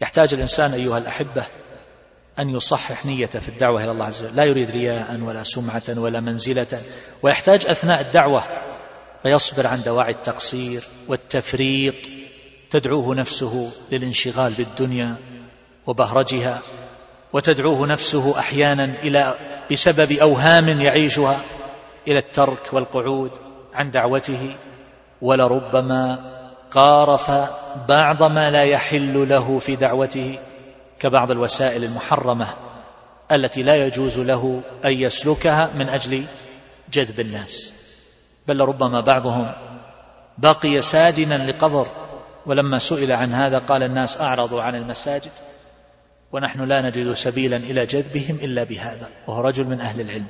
يحتاج الإنسان أيها الأحبة أن يصحح نيته في الدعوة إلى الله عز وجل. لا يريد رياء ولا سمعة ولا منزلة ويحتاج أثناء الدعوة فيصبر عن دواعي التقصير والتفريط. تدعوه نفسه للانشغال بالدنيا وبهرجها وتدعوه نفسه أحيانا إلى بسبب أوهام يعيشها إلى الترك والقعود عن دعوته. ولربما قارف بعض ما لا يحل له في دعوته كبعض الوسائل المحرمة التي لا يجوز له أن يسلكها من أجل جذب الناس. بل ربما بعضهم بقي سادنا لقبر ولما سئل عن هذا قال الناس أعرضوا عن المساجد ونحن لا نجد سبيلا إلى جذبهم إلا بهذا وهو رجل من أهل العلم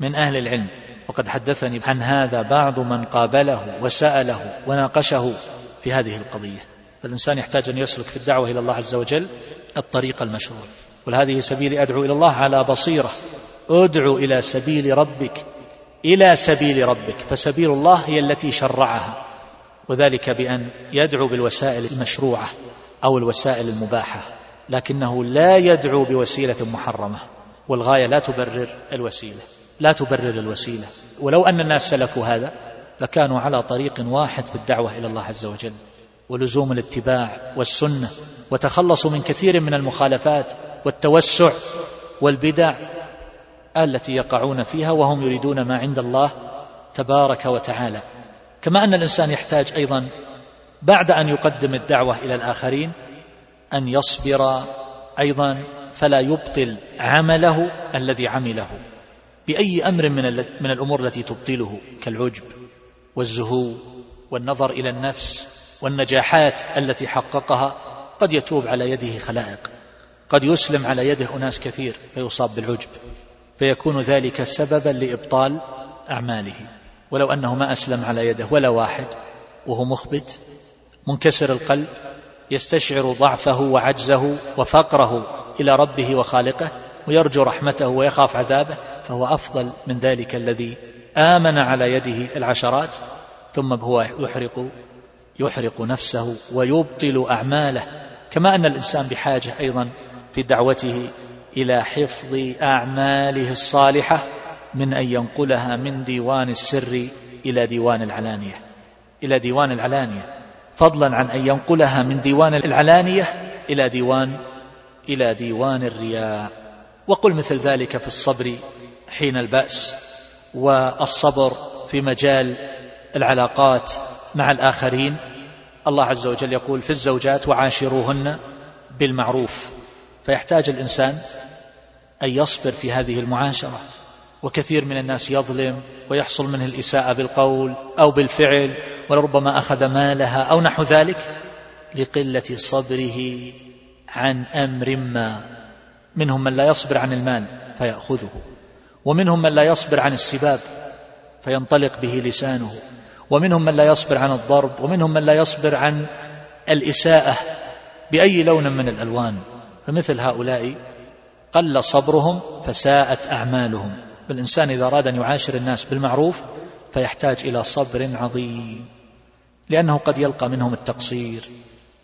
من أهل العلم. وقد حدثني عن هذا بعض من قابله وسأله وناقشه في هذه القضية. فالإنسان يحتاج أن يسلك في الدعوة إلى الله عز وجل الطريق المشروع. قل هذه سبيلي أدعو إلى الله على بصيرة. أدعو إلى سبيل ربك. إلى سبيل ربك. فسبيل الله هي التي شرعها. وذلك بأن يدعو بالوسائل المشروعة أو الوسائل المباحة. لكنه لا يدعو بوسيلة محرمة. والغاية لا تبرر الوسيلة. لا تبرر الوسيلة. ولو أن الناس سلكوا هذا لكانوا على طريق واحد في الدعوة إلى الله عز وجل ولزوم الاتباع والسنة وتخلصوا من كثير من المخالفات والتوسع والبدع التي يقعون فيها وهم يريدون ما عند الله تبارك وتعالى. كما أن الإنسان يحتاج أيضا بعد أن يقدم الدعوة إلى الآخرين أن يصبر أيضا فلا يبطل عمله الذي عمله بأي أمر من, من الأمور التي تبطله كالعجب. والزهو والنظر إلى النفس والنجاحات التي حققها قد يتوب على يده خلائق قد يسلم على يده أناس كثير فيصاب بالعجب فيكون ذلك سببا لإبطال أعماله. ولو أنه ما أسلم على يده ولا واحد وهو مخبت منكسر القلب يستشعر ضعفه وعجزه وفقره إلى ربه وخالقه ويرجو رحمته ويخاف عذابه فهو أفضل من ذلك الذي آمن على يده العشرات ثم هو يحرق يحرق نفسه ويبطل أعماله. كما أن الإنسان بحاجة أيضا في دعوته إلى حفظ أعماله الصالحة من أن ينقلها من ديوان السر إلى ديوان العلانية. إلى ديوان العلانية. فضلا عن أن ينقلها من ديوان العلانية إلى ديوان إلى ديوان الرياء. وقل مثل ذلك في الصبر حين البأس. والصبر في مجال العلاقات مع الآخرين. الله عز وجل يقول في الزوجات وعاشروهن بالمعروف. فيحتاج الإنسان أن يصبر في هذه المعاشرة. وكثير من الناس يظلم ويحصل منه الإساءة بالقول أو بالفعل ولربما أخذ مالها أو نحو ذلك لقلة صبره عن أمر ما منهم من لا يصبر عن المال فيأخذه. ومنهم من لا يصبر عن السباب فينطلق به لسانه. ومنهم من لا يصبر عن الضرب ومنهم من لا يصبر عن الإساءة بأي لون من الألوان. فمثل هؤلاء قل صبرهم فساءت أعمالهم. فالإنسان إذا أراد أن يعاشر الناس بالمعروف فيحتاج إلى صبر عظيم لأنه قد يلقى منهم التقصير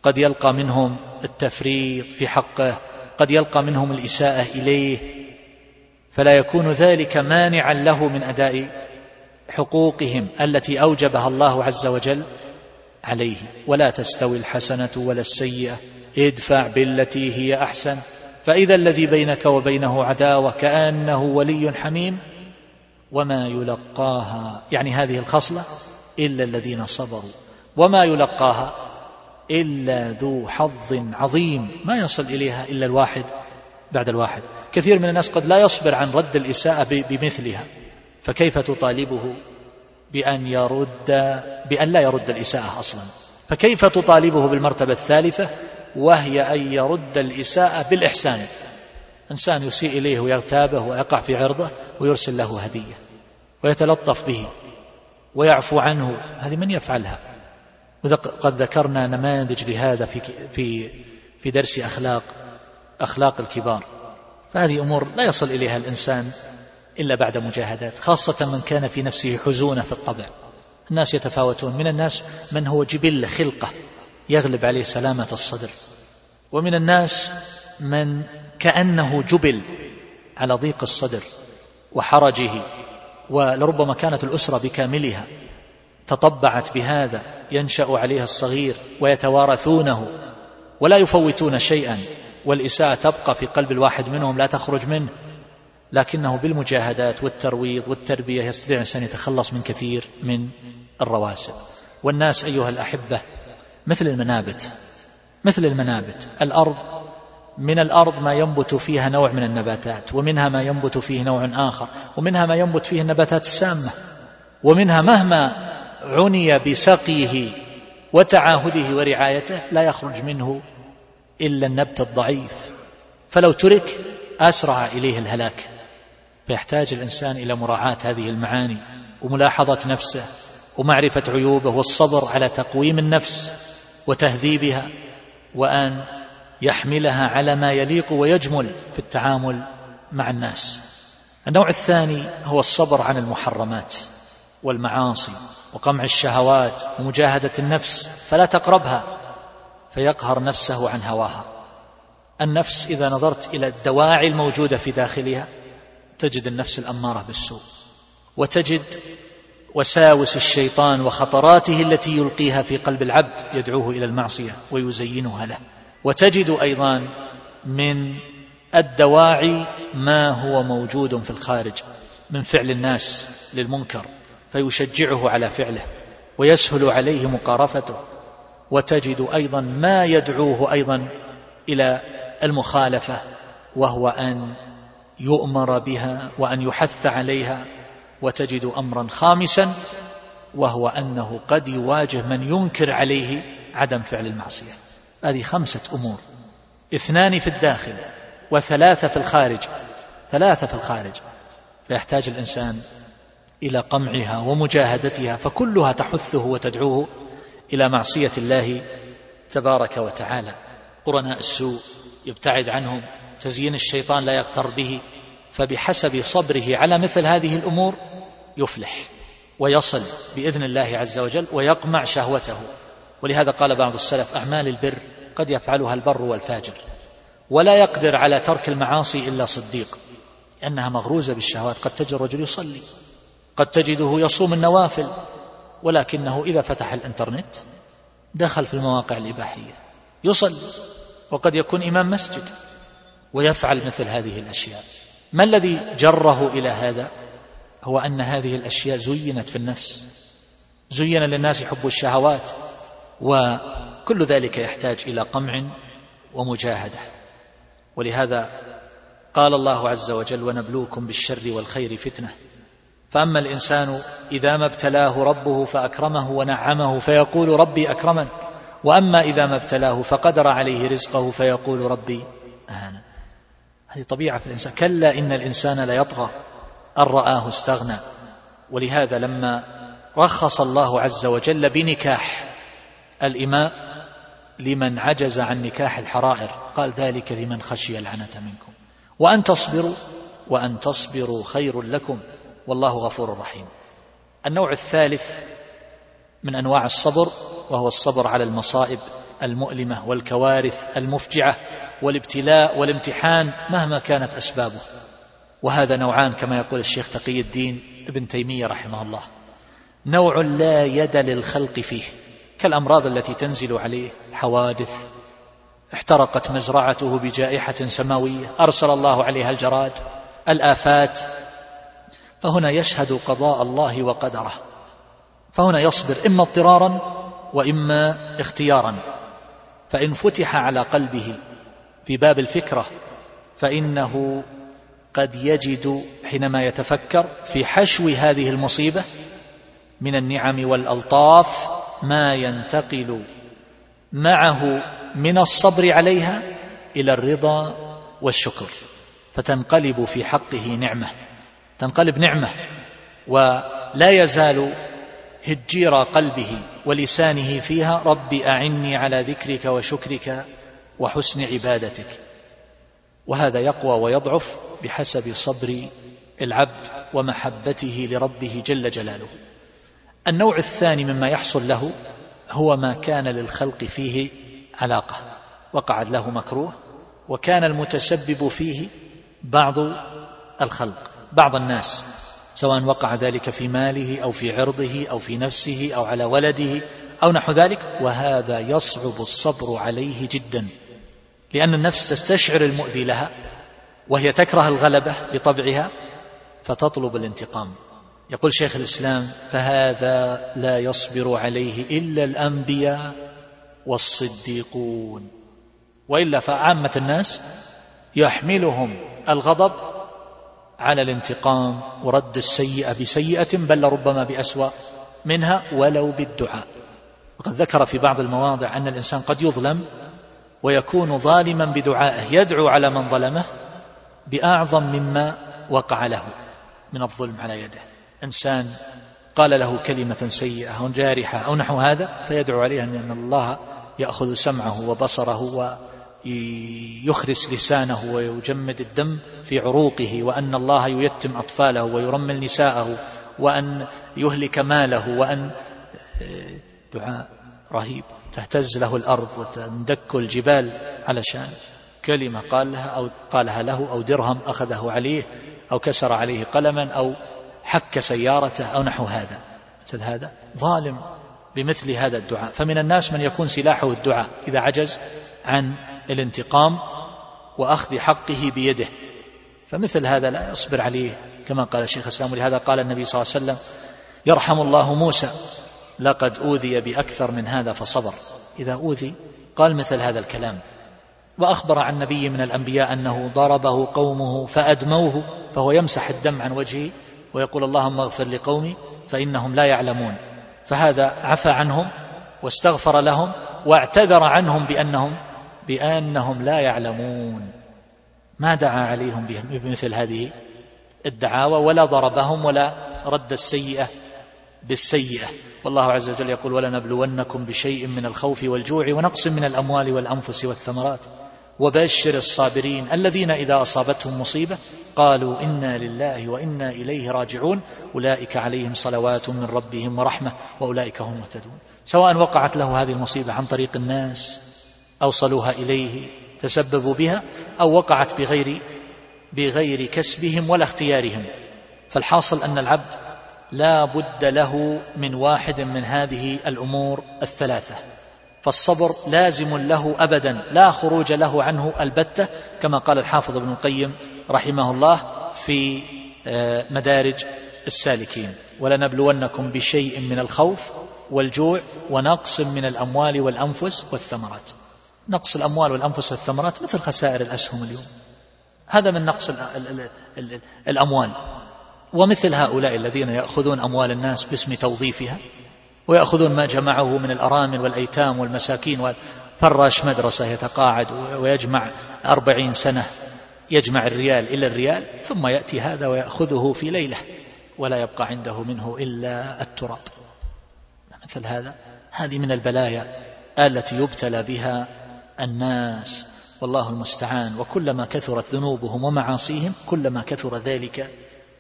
قد يلقى منهم التفريط في حقه قد يلقى منهم الإساءة إليه. فلا يكون ذلك مانعا له من أداء حقوقهم التي أوجبها الله عز وجل عليه. ولا تستوي الحسنة ولا السيئة. ادفع بالتي هي أحسن. فإذا الذي بينك وبينه عداوة كأنه ولي حميم وما يلقاها. يعني هذه الخصلة إلا الذين صبروا. وما يلقاها إلا ذو حظ عظيم. ما يصل إليها إلا الواحد. بعد الواحد. كثير من الناس قد لا يصبر عن رد الإساءة بمثلها. فكيف تطالبه بأن يرد بأن لا يرد الإساءة أصلا؟ فكيف تطالبه بالمرتبة الثالثة وهي أن يرد الإساءة بالإحسان؟ إنسان يسيء إليه ويغتابه ويقع في عرضه ويرسل له هدية ويتلطف به ويعفو عنه. هذه من يفعلها؟ وقد ذكرنا نماذج لهذا في في في درس أخلاق. أخلاق الكبار. فهذه أمور لا يصل إليها الإنسان إلا بعد مجاهدات خاصة من كان في نفسه حزونة في الطبع. الناس يتفاوتون. من الناس من هو جبل خلقة يغلب عليه سلامة الصدر. ومن الناس من كأنه جبل على ضيق الصدر وحرجه ولربما كانت الأسرة بكاملها تطبعت بهذا ينشأ عليها الصغير ويتوارثونه ولا يفوتون شيئا. والإساءة تبقى في قلب الواحد منهم لا تخرج منه. لكنه بالمجاهدات والترويض والتربية يستطيع الإنسان يتخلص من كثير من الرواسب. والناس أيها الأحبة مثل المنابت مثل المنابت. الأرض من الأرض ما ينبت فيها نوع من النباتات ومنها ما ينبت فيه نوع آخر ومنها ما ينبت فيه النباتات السامة ومنها مهما عني بسقيه وتعاهده ورعايته لا يخرج منه إلا النبت الضعيف. فلو ترك أسرع إليه الهلاك. فيحتاج الإنسان إلى مراعاة هذه المعاني وملاحظة نفسه ومعرفة عيوبه والصبر على تقويم النفس وتهذيبها وأن يحملها على ما يليق ويجمل في التعامل مع الناس. النوع الثاني هو الصبر عن المحرمات والمعاصي وقمع الشهوات ومجاهدة النفس فلا تقربها فيقهر نفسه عن هواها. النفس إذا نظرت إلى الدواعي الموجودة في داخلها تجد النفس الأمارة بالسوء. وتجد وساوس الشيطان وخطراته التي يلقيها في قلب العبد يدعوه إلى المعصية ويزينها له. وتجد أيضا من الدواعي ما هو موجود في الخارج من فعل الناس للمنكر فيشجعه على فعله ويسهل عليه مقارفته. وتجد أيضا ما يدعوه أيضا إلى المخالفة وهو أن يؤمر بها وأن يحث عليها وتجد أمرا خامسا وهو أنه قد يواجه من ينكر عليه عدم فعل المعصية. هذه خمسة أمور. اثنان في الداخل وثلاثة في الخارج. ثلاثة في الخارج. فيحتاج الإنسان إلى قمعها ومجاهدتها فكلها تحثه وتدعوه إلى معصية الله تبارك وتعالى. قرناء السوء يبتعد عنهم تزيين الشيطان لا يغتر به فبحسب صبره على مثل هذه الأمور يفلح ويصل بإذن الله عز وجل ويقمع شهوته. ولهذا قال بعض السلف أعمال البر قد يفعلها البر والفاجر ولا يقدر على ترك المعاصي إلا صديق لأنها مغروزة بالشهوات. قد تجد الرجل يصلي قد تجده يصوم النوافل ولكنه إذا فتح الإنترنت دخل في المواقع الإباحية. يصلي وقد يكون إمام مسجد ويفعل مثل هذه الأشياء. ما الذي جره إلى هذا؟ هو أن هذه الأشياء زينت في النفس. زين للناس حب الشهوات وكل ذلك يحتاج إلى قمع ومجاهدة. ولهذا قال الله عز وجل ونبلوكم بالشر والخير فتنة. فأما الإنسان إذا ما ابتلاه ربه فأكرمه ونعمه فيقول ربي أكرمن وأما إذا ما ابتلاه فقدر عليه رزقه فيقول ربي اهانا هذه طبيعة في الإنسان. كلا إن الإنسان ليطغى أن رآه استغنى. ولهذا لما رخص الله عز وجل بنكاح الإماء لمن عجز عن نكاح الحرائر قال ذلك لمن خشي العنة منكم. وأن تصبروا وأن تصبروا خير لكم. والله غفور رحيم. النوع الثالث من أنواع الصبر وهو الصبر على المصائب المؤلمة والكوارث المفجعة والابتلاء والامتحان مهما كانت أسبابه. وهذا نوعان كما يقول الشيخ تقي الدين ابن تيمية رحمه الله. نوع لا يد للخلق فيه كالأمراض التي تنزل عليه حوادث. احترقت مزرعته بجائحة سماوية أرسل الله عليها الجراد. الآفات فهنا يشهد قضاء الله وقدره. فهنا يصبر إما اضطرارا وإما اختيارا. فإن فتح على قلبه في باب الفكرة فإنه قد يجد حينما يتفكر في حشو هذه المصيبة من النعم والألطاف ما ينتقل معه من الصبر عليها إلى الرضا والشكر. فتنقلب في حقه نعمة. تنقلب نعمة ولا يزال هجير قلبه ولسانه فيها رب أعني على ذكرك وشكرك وحسن عبادتك. وهذا يقوى ويضعف بحسب صبر العبد ومحبته لربه جل جلاله. النوع الثاني مما يحصل له هو ما كان للخلق فيه علاقة وقع له مكروه وكان المتسبب فيه بعض الخلق. بعض الناس سواء وقع ذلك في ماله أو في عرضه أو في نفسه أو على ولده أو نحو ذلك وهذا يصعب الصبر عليه جدا لأن النفس تستشعر المؤذي لها وهي تكره الغلبة بطبعها فتطلب الانتقام. يقول شيخ الإسلام فهذا لا يصبر عليه إلا الأنبياء والصديقون. وإلا فعامة الناس يحملهم الغضب على الانتقام ورد السيئة بسيئة بل ربما بأسوأ منها ولو بالدعاء. وقد ذكر في بعض المواضع أن الإنسان قد يظلم ويكون ظالما بدعائه يدعو على من ظلمه بأعظم مما وقع له من الظلم على يده. إنسان قال له كلمة سيئة أو جارحة أو نحو هذا فيدعو عليه أن الله يأخذ سمعه وبصره ويخرس لسانه ويجمد الدم في عروقه وأن الله ييتم أطفاله ويرمل نساءه وأن يهلك ماله وأن دعاء رهيب. تهتز له الأرض وتندك الجبال علشان كلمة قالها أو قالها له أو درهم أخذه عليه أو كسر عليه قلما أو حك سيارته أو نحو هذا. مثل هذا. ظالم. بمثل هذا الدعاء. فمن الناس من يكون سلاحه الدعاء. إذا عجز عن الانتقام وأخذ حقه بيده. فمثل هذا لا يصبر عليه. كما قال الشيخ الإسلام. ولهذا قال النبي صلى الله عليه وسلم يرحم الله موسى لقد أوذي بأكثر من هذا فصبر. إذا أوذي قال مثل هذا الكلام. وأخبر عن نبي من الأنبياء أنه ضربه قومه فأدموه فهو يمسح الدم عن وجهه ويقول اللهم اغفر لقومي فإنهم لا يعلمون. فهذا عفى عنهم واستغفر لهم واعتذر عنهم بأنهم بأنهم لا يعلمون. ما دعا عليهم بمثل هذه الدعاوى ولا ضربهم ولا رد السيئة بالسيئة. والله عز وجل يقول ولنبلونكم بشيء من الخوف والجوع ونقص من الأموال والأنفس والثمرات. وبشر الصابرين الذين إذا أصابتهم مصيبة قالوا إنا لله وإنا إليه راجعون. أولئك عليهم صلوات من ربهم ورحمة وأولئك هم مهتدون سواء وقعت له هذه المصيبة عن طريق الناس أوصلوها إليه تسببوا بها أو وقعت بغير بغير كسبهم ولا اختيارهم. فالحاصل أن العبد لا بد له من واحد من هذه الأمور الثلاثة. فالصبر لازم له أبدا لا خروج له عنه البتة كما قال الحافظ ابن القيم رحمه الله في آه، مدارج السالكين. ولنبلونكم بشيء من الخوف والجوع ونقص من الأموال والأنفس والثمرات. نقص الأموال والأنفس والثمرات مثل خسائر الأسهم اليوم. هذا من نقص الأموال. ومثل هؤلاء الذين يأخذون أموال الناس باسم توظيفها ويأخذون ما جمعه من الأرامل والأيتام والمساكين فراش مدرسة يتقاعد ويجمع أربعين سنة يجمع الريال إلى الريال ثم يأتي هذا ويأخذه في ليلة ولا يبقى عنده منه إلا التراب. مثل هذا هذه من البلايا التي يبتلى بها الناس. والله المستعان. وكلما كثرت ذنوبهم ومعاصيهم كلما كثر ذلك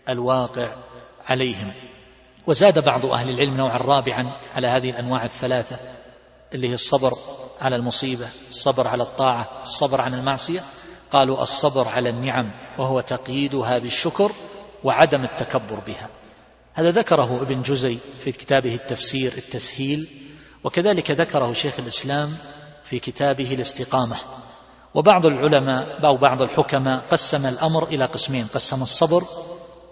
الواقع عليهم. وزاد بعض أهل العلم نوعا رابعا على هذه الأنواع الثلاثة اللي هي الصبر على المصيبة الصبر على الطاعة الصبر عن المعصية. قالوا الصبر على النعم وهو تقييدها بالشكر وعدم التكبر بها. هذا ذكره ابن جزي في كتابه التفسير التسهيل وكذلك ذكره شيخ الإسلام في كتابه الاستقامة. وبعض العلماء أو بعض الحكماء قسم الأمر إلى قسمين قسم الصبر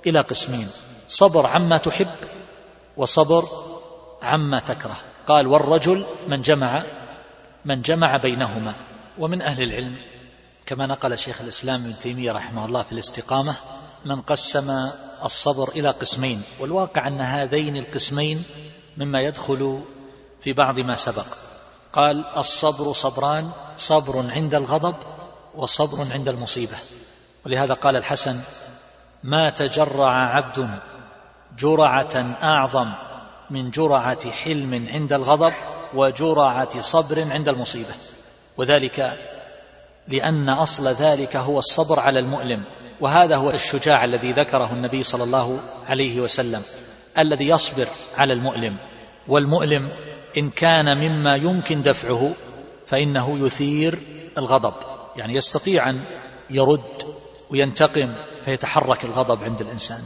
إلى قسمين. صبر عما تحب وصبر عما تكره. قال والرجل من جمع من جمع بينهما. ومن أهل العلم كما نقل شيخ الإسلام ابن تيمية رحمه الله في الاستقامة من قسم الصبر إلى قسمين. والواقع أن هذين القسمين مما يدخل في بعض ما سبق. قال الصبر صبران صبر عند الغضب وصبر عند المصيبة. ولهذا قال الحسن ما تجرع عبد جرعة أعظم من جرعة حلم عند الغضب وجرعة صبر عند المصيبة. وذلك لأن أصل ذلك هو الصبر على المؤلم وهذا هو الشجاع الذي ذكره النبي صلى الله عليه وسلم الذي يصبر على المؤلم. والمؤلم إن كان مما يمكن دفعه فإنه يثير الغضب يعني يستطيع أن يرد وينتقم فيتحرك الغضب عند الإنسان.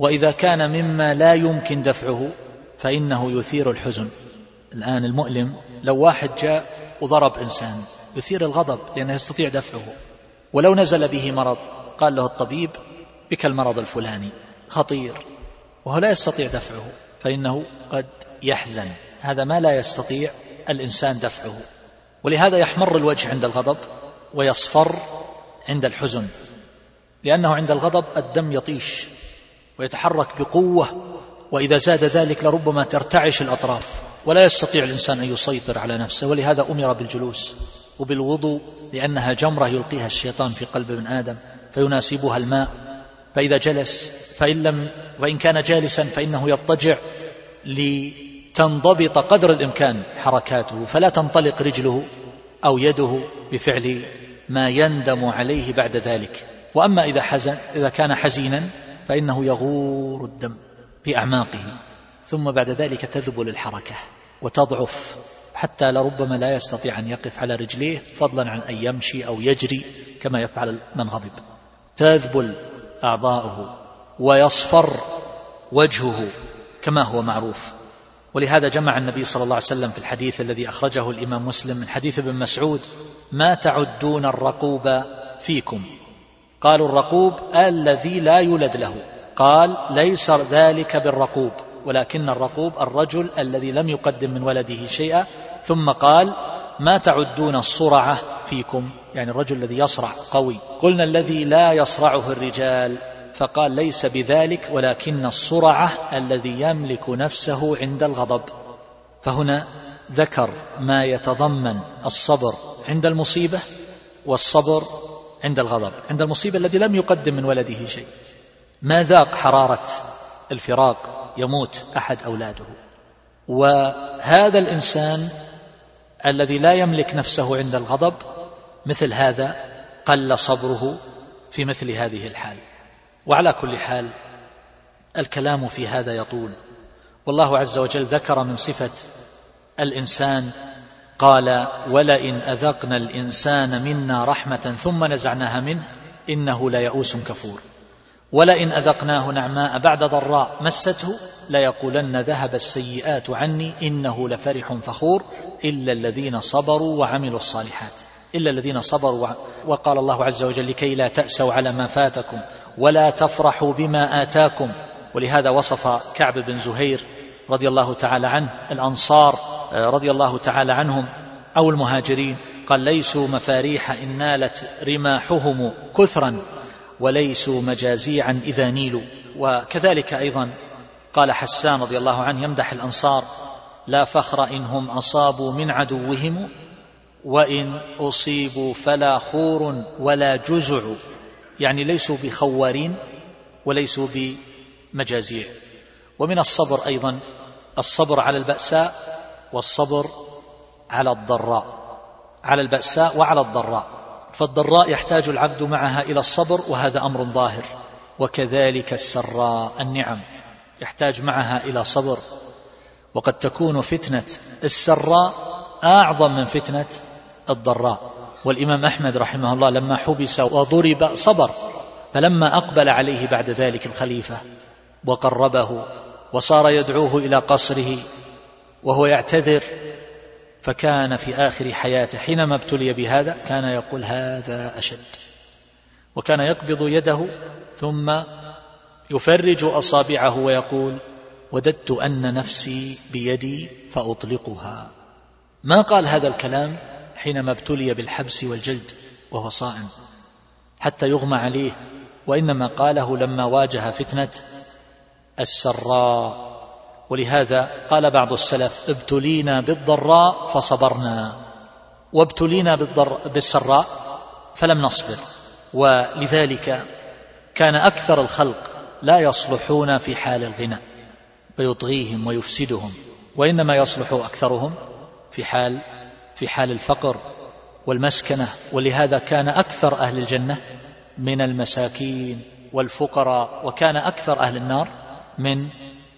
وإذا كان مما لا يمكن دفعه فإنه يثير الحزن. الآن المؤلم لو واحد جاء وضرب إنسان يثير الغضب لأنه يستطيع دفعه. ولو نزل به مرض قال له الطبيب بك المرض الفلاني خطير. وهو لا يستطيع دفعه فإنه قد يحزن. هذا ما لا يستطيع الإنسان دفعه. ولهذا يحمر الوجه عند الغضب ويصفر عند الحزن. لأنه عند الغضب الدم يطيش. ويتحرك بقوة وإذا زاد ذلك لربما ترتعش الأطراف. ولا يستطيع الإنسان أن يسيطر على نفسه ولهذا أمر بالجلوس وبالوضوء لأنها جمرة يلقيها الشيطان في قلب ابن آدم فيناسبها الماء. فإذا جلس فإن لم وإن كان جالسا فإنه يضطجع لتنضبط قدر الإمكان حركاته. فلا تنطلق رجله أو يده بفعل ما يندم عليه بعد ذلك. وأما إذا حزن إذا كان حزينا فإنه يغور الدم في أعماقه ثم بعد ذلك تذبل الحركة وتضعف حتى لربما لا يستطيع أن يقف على رجليه فضلا عن أن يمشي أو يجري كما يفعل من غضب تذبل أعضاؤه ويصفر وجهه كما هو معروف. ولهذا جمع النبي صلى الله عليه وسلم في الحديث الذي أخرجه الإمام مسلم من حديث ابن مسعود ما تعدون الرقوب فيكم قالوا الرقوب الذي لا يولد له. قال ليس ذلك بالرقوب ولكن الرقوب الرجل الذي لم يقدم من ولده شيئا. ثم قال ما تعدون الصرعة فيكم يعني الرجل الذي يصرع قوي. قلنا الذي لا يصرعه الرجال. فقال ليس بذلك ولكن الصرعة الذي يملك نفسه عند الغضب. فهنا ذكر ما يتضمن الصبر عند المصيبة والصبر عند الغضب عند المصيبة الذي لم يقدم من ولده شيء. ما ذاق حرارة الفراق يموت أحد أولاده؟ وهذا الإنسان الذي لا يملك نفسه عند الغضب مثل هذا قل صبره في مثل هذه الحال. وعلى كل حال الكلام في هذا يطول. والله عز وجل ذكر من صفة الإنسان قال ولئن أذقنا الإنسان منا رحمة ثم نزعناها منه إنه ليئوس كفور. ولئن أذقناه نعماء بعد ضراء مسته ليقولن ذهب السيئات عني إنه لفرح فخور إلا الذين صبروا وعملوا الصالحات. إلا الذين صبروا وقال الله عز وجل لكي لا تأسوا على ما فاتكم ولا تفرحوا بما آتاكم. ولهذا وصف كعب بن زهير رضي الله تعالى عنه الأنصار آه، رضي الله تعالى عنهم أو المهاجرين قال ليسوا مفاريح إن نالت رماحهم كثرا وليسوا مجازيعا إذا نيلوا. وكذلك أيضا قال حسان رضي الله عنه يمدح الأنصار لا فخر إنهم أصابوا من عدوهم وإن أصيبوا فلا خور ولا جزع. يعني ليسوا بخوارين وليسوا بمجازيع. ومن الصبر أيضا الصبر على البأساء والصبر على الضراء. على البأساء وعلى الضراء. فالضراء يحتاج العبد معها إلى الصبر وهذا أمر ظاهر. وكذلك السراء النعم يحتاج معها إلى صبر. وقد تكون فتنة السراء أعظم من فتنة الضراء. والإمام أحمد رحمه الله لما حبس وضرب صبر فلما أقبل عليه بعد ذلك الخليفة وقربه وصار يدعوه إلى قصره وهو يعتذر فكان في آخر حياته حينما ابتلي بهذا كان يقول هذا أشد وكان يقبض يده ثم يفرج أصابعه ويقول وددت أن نفسي بيدي فأطلقها. ما قال هذا الكلام حينما ابتلي بالحبس والجلد وهو صائم حتى يغمى عليه وإنما قاله لما واجه فتنة السراء. ولهذا قال بعض السلف ابتلينا بالضراء فصبرنا. وابتلينا بالضر بالسراء فلم نصبر. ولذلك كان أكثر الخلق لا يصلحون في حال الغنى فيطغيهم ويفسدهم وإنما يصلح أكثرهم في حال في حال الفقر والمسكنة. ولهذا كان أكثر أهل الجنة من المساكين والفقراء وكان أكثر أهل النار من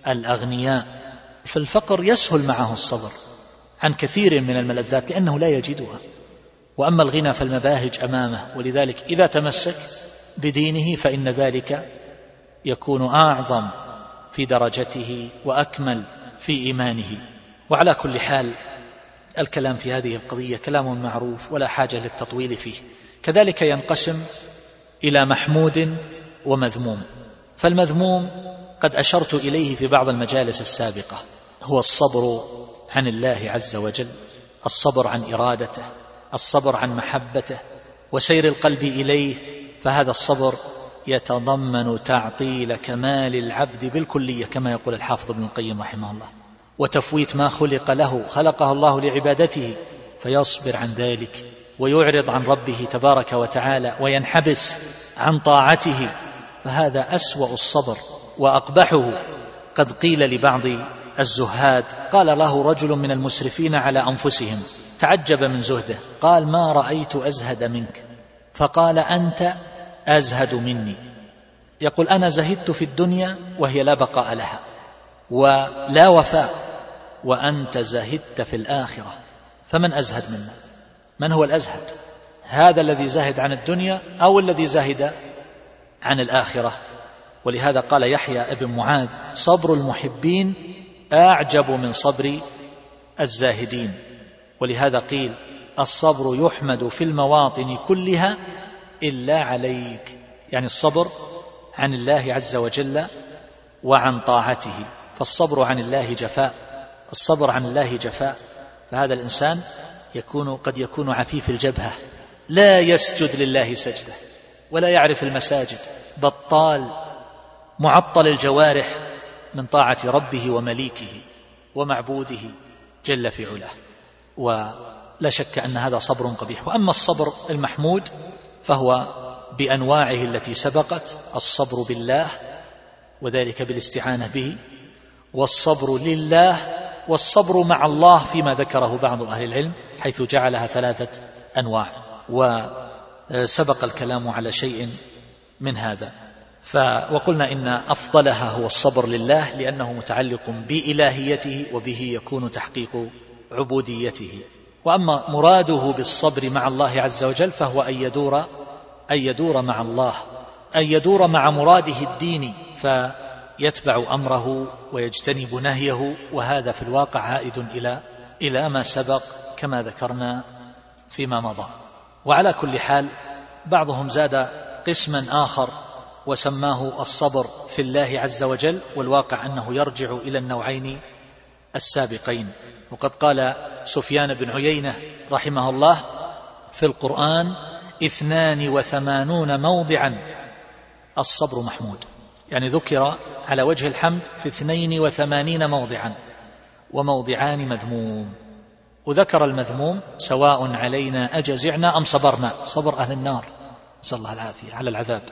الأغنياء. فالفقر يسهل معه الصبر عن كثير من الملذات لأنه لا يجدها. وأما الغنى فالمباهج أمامه. ولذلك إذا تمسك بدينه فإن ذلك يكون أعظم في درجته وأكمل في إيمانه. وعلى كل حال الكلام في هذه القضية كلام معروف ولا حاجة للتطويل فيه. كذلك ينقسم إلى محمود ومذموم. فالمذموم قد أشرت إليه في بعض المجالس السابقة. هو الصبر عن الله عز وجل الصبر عن إرادته الصبر عن محبته وسير القلب إليه فهذا الصبر يتضمن تعطيل كمال العبد بالكلية كما يقول الحافظ ابن القيم رحمه الله. وتفويت ما خلق له خلقه الله لعبادته فيصبر عن ذلك ويعرض عن ربه تبارك وتعالى وينحبس عن طاعته فهذا أسوأ الصبر. وأقبحه. قد قيل لبعض الزهاد قال له رجل من المسرفين على أنفسهم تعجب من زهده قال ما رأيت أزهد منك؟ فقال أنت أزهد مني. يقول أنا زهدت في الدنيا وهي لا بقاء لها ولا وفاء وأنت زهدت في الآخرة. فمن أزهد منا؟ من هو الأزهد؟ هذا الذي زهد عن الدنيا أو الذي زهد عن الآخرة؟ ولهذا قال يحيى ابن معاذ صبر المحبين أعجب من صبر الزاهدين. ولهذا قيل الصبر يحمد في المواطن كلها إلا عليك. يعني الصبر عن الله عز وجل وعن طاعته. فالصبر عن الله جفاء الصبر عن الله جفاء. فهذا الإنسان يكون قد يكون عفيف الجبهة لا يسجد لله سجدة ولا يعرف المساجد بطال معطل الجوارح من طاعة ربه ومليكه ومعبوده جل في علاه ولا شك أن هذا صبر قبيح. وأما الصبر المحمود فهو بأنواعه التي سبقت الصبر بالله وذلك بالاستعانة به والصبر لله والصبر مع الله فيما ذكره بعض أهل العلم حيث جعلها ثلاثة أنواع وسبق الكلام على شيء من هذا. ف وقلنا إن أفضلها هو الصبر لله لأنه متعلق بإلهيته وبه يكون تحقيق عبوديته. وأما مراده بالصبر مع الله عز وجل فهو أن يدور أن يدور مع الله أن يدور مع مراده الديني فيتبع أمره ويجتنب نهيه وهذا في الواقع عائد إلى إلى ما سبق كما ذكرنا فيما مضى. وعلى كل حال بعضهم زاد قسما آخر وسماه الصبر في الله عز وجل والواقع أنه يرجع إلى النوعين السابقين. وقد قال سفيان بن عيينة رحمه الله في القرآن اثنان وثمانون موضعا الصبر محمود. يعني ذكر على وجه الحمد في اثنين وثمانين موضعا وموضعان مذموم. وذكر المذموم سواء علينا أجزعنا أم صبرنا. صبر أهل النار. نسأل الله العافية على العذاب.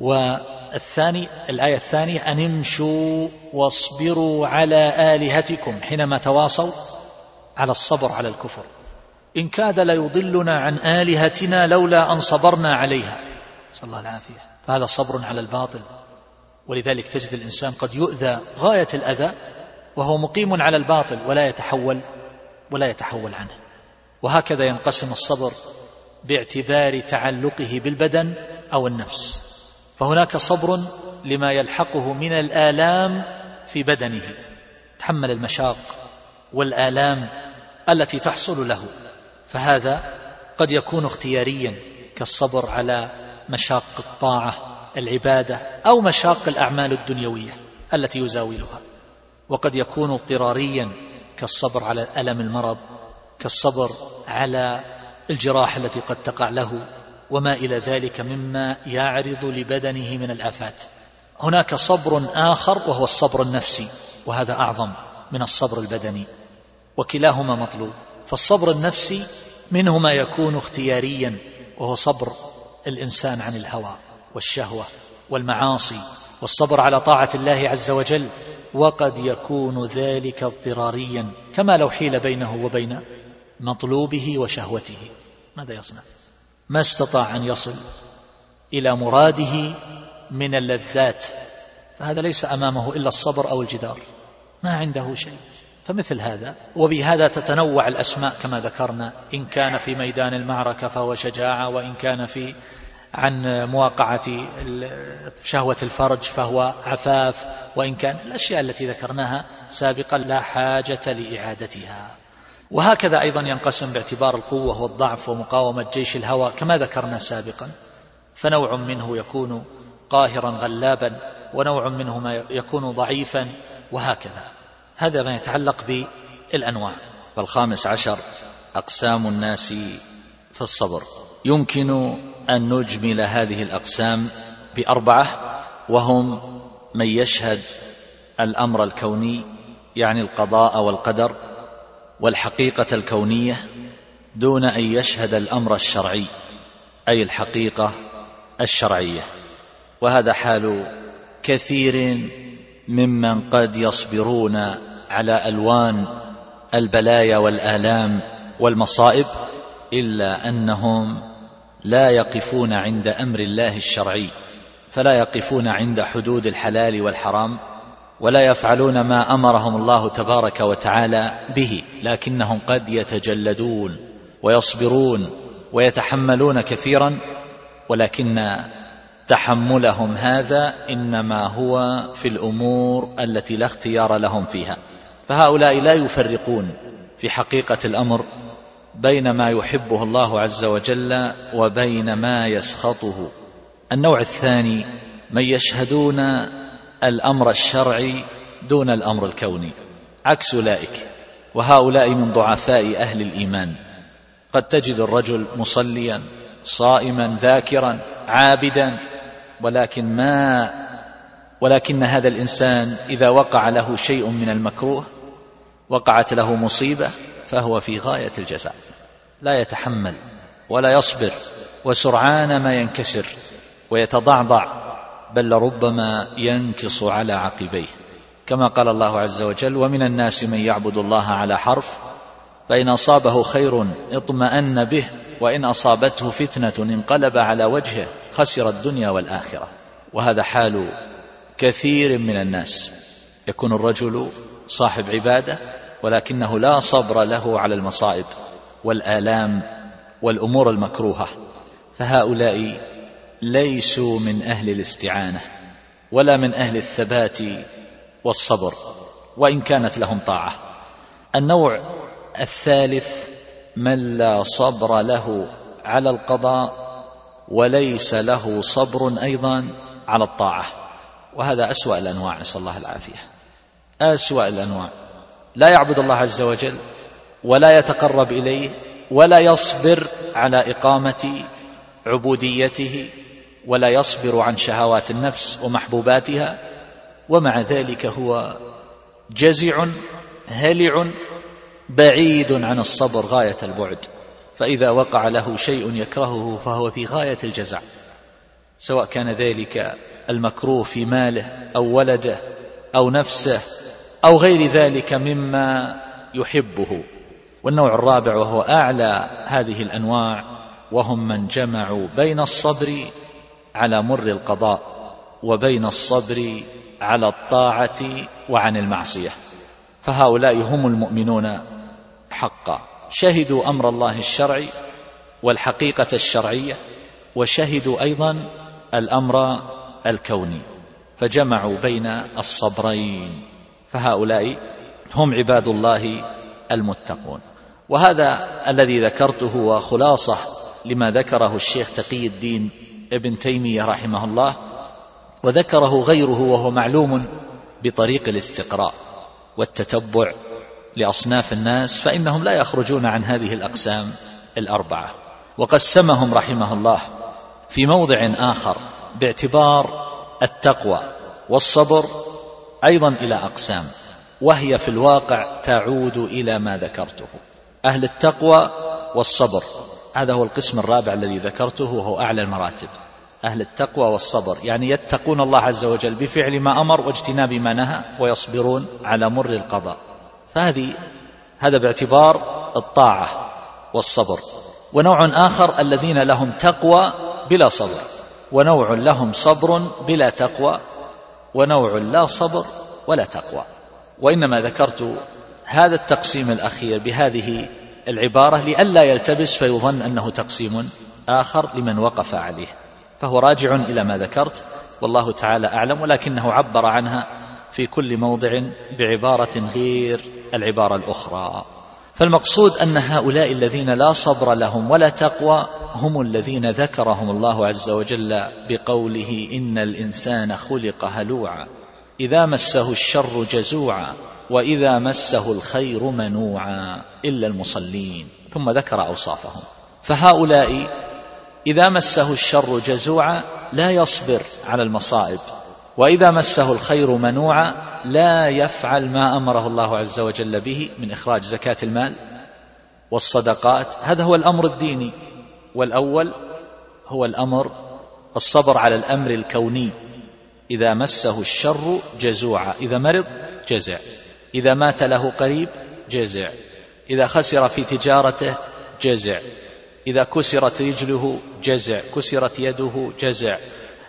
والثاني الآية الثانية أن امشوا واصبروا على آلهتكم حينما تواصوا على الصبر على الكفر. إن كاد ليضلنا عن آلهتنا لولا أن صبرنا عليها. نسأل الله العافية. فهذا صبر على الباطل. ولذلك تجد الإنسان قد يؤذى غاية الأذى وهو مقيم على الباطل ولا يتحول ولا يتحول عنه. وهكذا ينقسم الصبر باعتبار تعلقه بالبدن أو النفس. فهناك صبر لما يلحقه من الآلام في بدنه. تحمل المشاق والآلام التي تحصل له. فهذا قد يكون اختياريا كالصبر على مشاق الطاعة العبادة أو مشاق الأعمال الدنيوية التي يزاولها. وقد يكون اضطراريا كالصبر على ألم المرض كالصبر على الجراح التي قد تقع له وما إلى ذلك مما يعرض لبدنه من الآفات. هناك صبر آخر وهو الصبر النفسي وهذا أعظم من الصبر البدني وكلاهما مطلوب. فالصبر النفسي منه ما يكون اختياريا وهو صبر الإنسان عن الهوى والشهوة والمعاصي. والصبر على طاعة الله عز وجل وقد يكون ذلك اضطراريا كما لو حيل بينه وبين مطلوبه وشهوته. ماذا يصنع؟ ما استطاع أن يصل إلى مراده من اللذات فهذا ليس أمامه إلا الصبر أو الجدار ما عنده شيء. فمثل هذا وبهذا تتنوع الأسماء كما ذكرنا إن كان في ميدان المعركة فهو شجاعة وإن كان في عن مواقعة شهوة الفرج فهو عفاف وإن كان الأشياء التي ذكرناها سابقا لا حاجة لإعادتها. وهكذا أيضا ينقسم باعتبار القوة والضعف ومقاومة جيش الهوى كما ذكرنا سابقا. فنوع منه يكون قاهرا غلابا ونوع منه ما يكون ضعيفا وهكذا. هذا ما يتعلق بالأنواع. والخامس عشر أقسام الناس في الصبر. يمكن أن نجمل هذه الأقسام بأربعة وهم من يشهد الأمر الكوني يعني القضاء والقدر والحقيقة الكونية دون أن يشهد الأمر الشرعي أي الحقيقة الشرعية. وهذا حال كثير ممن قد يصبرون على ألوان البلايا والآلام والمصائب إلا أنهم لا يقفون عند أمر الله الشرعي فلا يقفون عند حدود الحلال والحرام. ولا يفعلون ما أمرهم الله تبارك وتعالى به لكنهم قد يتجلدون ويصبرون ويتحملون كثيرا ولكن تحملهم هذا إنما هو في الأمور التي لا اختيار لهم فيها. فهؤلاء لا يفرقون في حقيقة الأمر بين ما يحبه الله عز وجل وبين ما يسخطه. النوع الثاني من يشهدون الأمر الشرعي دون الأمر الكوني. عكس أولئك وهؤلاء من ضعفاء أهل الإيمان. قد تجد الرجل مصليا صائما ذاكرا عابدا ولكن ما ولكن هذا الإنسان إذا وقع له شيء من المكروه وقعت له مصيبة فهو في غاية الجزاء. لا يتحمل ولا يصبر وسرعان ما ينكسر ويتضعضع. بل لربما ينكص على عقبيه. كما قال الله عز وجل ومن الناس من يعبد الله على حرف فإن أصابه خير اطمأن به وإن أصابته فتنة انقلب على وجهه خسر الدنيا والآخرة. وهذا حال كثير من الناس. يكون الرجل صاحب عبادة ولكنه لا صبر له على المصائب والآلام والأمور المكروهة فهؤلاء ليسوا من أهل الاستعانة ولا من أهل الثبات والصبر وإن كانت لهم طاعة. النوع الثالث من لا صبر له على القضاء وليس له صبر أيضا على الطاعة. وهذا أسوأ الأنواع نسأل الله العافية. أسوأ الأنواع. لا يعبد الله عز وجل ولا يتقرب إليه ولا يصبر على إقامة عبوديته ولا يصبر عن شهوات النفس ومحبوباتها ومع ذلك هو جزع هلع بعيد عن الصبر غاية البعد. فإذا وقع له شيء يكرهه فهو في غاية الجزع. سواء كان ذلك المكروه في ماله أو ولده أو نفسه أو غير ذلك مما يحبه. والنوع الرابع وهو أعلى هذه الأنواع وهم من جمعوا بين الصبر على مر القضاء وبين الصبر على الطاعة وعن المعصية. فهؤلاء هم المؤمنون حقا. شهدوا أمر الله الشرعي والحقيقة الشرعية وشهدوا أيضا الأمر الكوني. فجمعوا بين الصبرين. فهؤلاء هم عباد الله المتقون. وهذا الذي ذكرته هو خلاصة لما ذكره الشيخ تقي الدين ابن تيمية رحمه الله وذكره غيره وهو معلوم بطريق الاستقراء والتتبع لأصناف الناس فإنهم لا يخرجون عن هذه الأقسام الأربعة. وقسمهم رحمه الله في موضع آخر باعتبار التقوى والصبر أيضا إلى أقسام وهي في الواقع تعود إلى ما ذكرته. أهل التقوى والصبر. هذا هو القسم الرابع الذي ذكرته وهو أعلى المراتب. أهل التقوى والصبر. يعني يتقون الله عز وجل بفعل ما أمر واجتناب ما نهى ويصبرون على مر القضاء. فهذه هذا باعتبار الطاعة والصبر. ونوع آخر الذين لهم تقوى بلا صبر. ونوع لهم صبر بلا تقوى ونوع لا صبر ولا تقوى. وإنما ذكرت هذا التقسيم الأخير بهذه العبارة لئلا يلتبس فيظن أنه تقسيم آخر لمن وقف عليه. فهو راجع إلى ما ذكرت والله تعالى أعلم ولكنه عبر عنها في كل موضع بعبارة غير العبارة الأخرى. فالمقصود أن هؤلاء الذين لا صبر لهم ولا تقوى هم الذين ذكرهم الله عز وجل بقوله إن الإنسان خلق هلوعا إذا مسه الشر جزوعا. وإذا مسه الخير منوعا إلا المصلين ثم ذكر أوصافهم. فهؤلاء إذا مسه الشر جزوعا لا يصبر على المصائب وإذا مسه الخير منوعا لا يفعل ما أمره الله عز وجل به من إخراج زكاة المال والصدقات. هذا هو الأمر الديني. والأول هو الأمر الصبر على الأمر الكوني. إذا مسه الشر جزوعا إذا مرض جزع. إذا مات له قريب جزع. إذا خسر في تجارته جزع. إذا كسرت رجله جزع. كسرت يده جزع.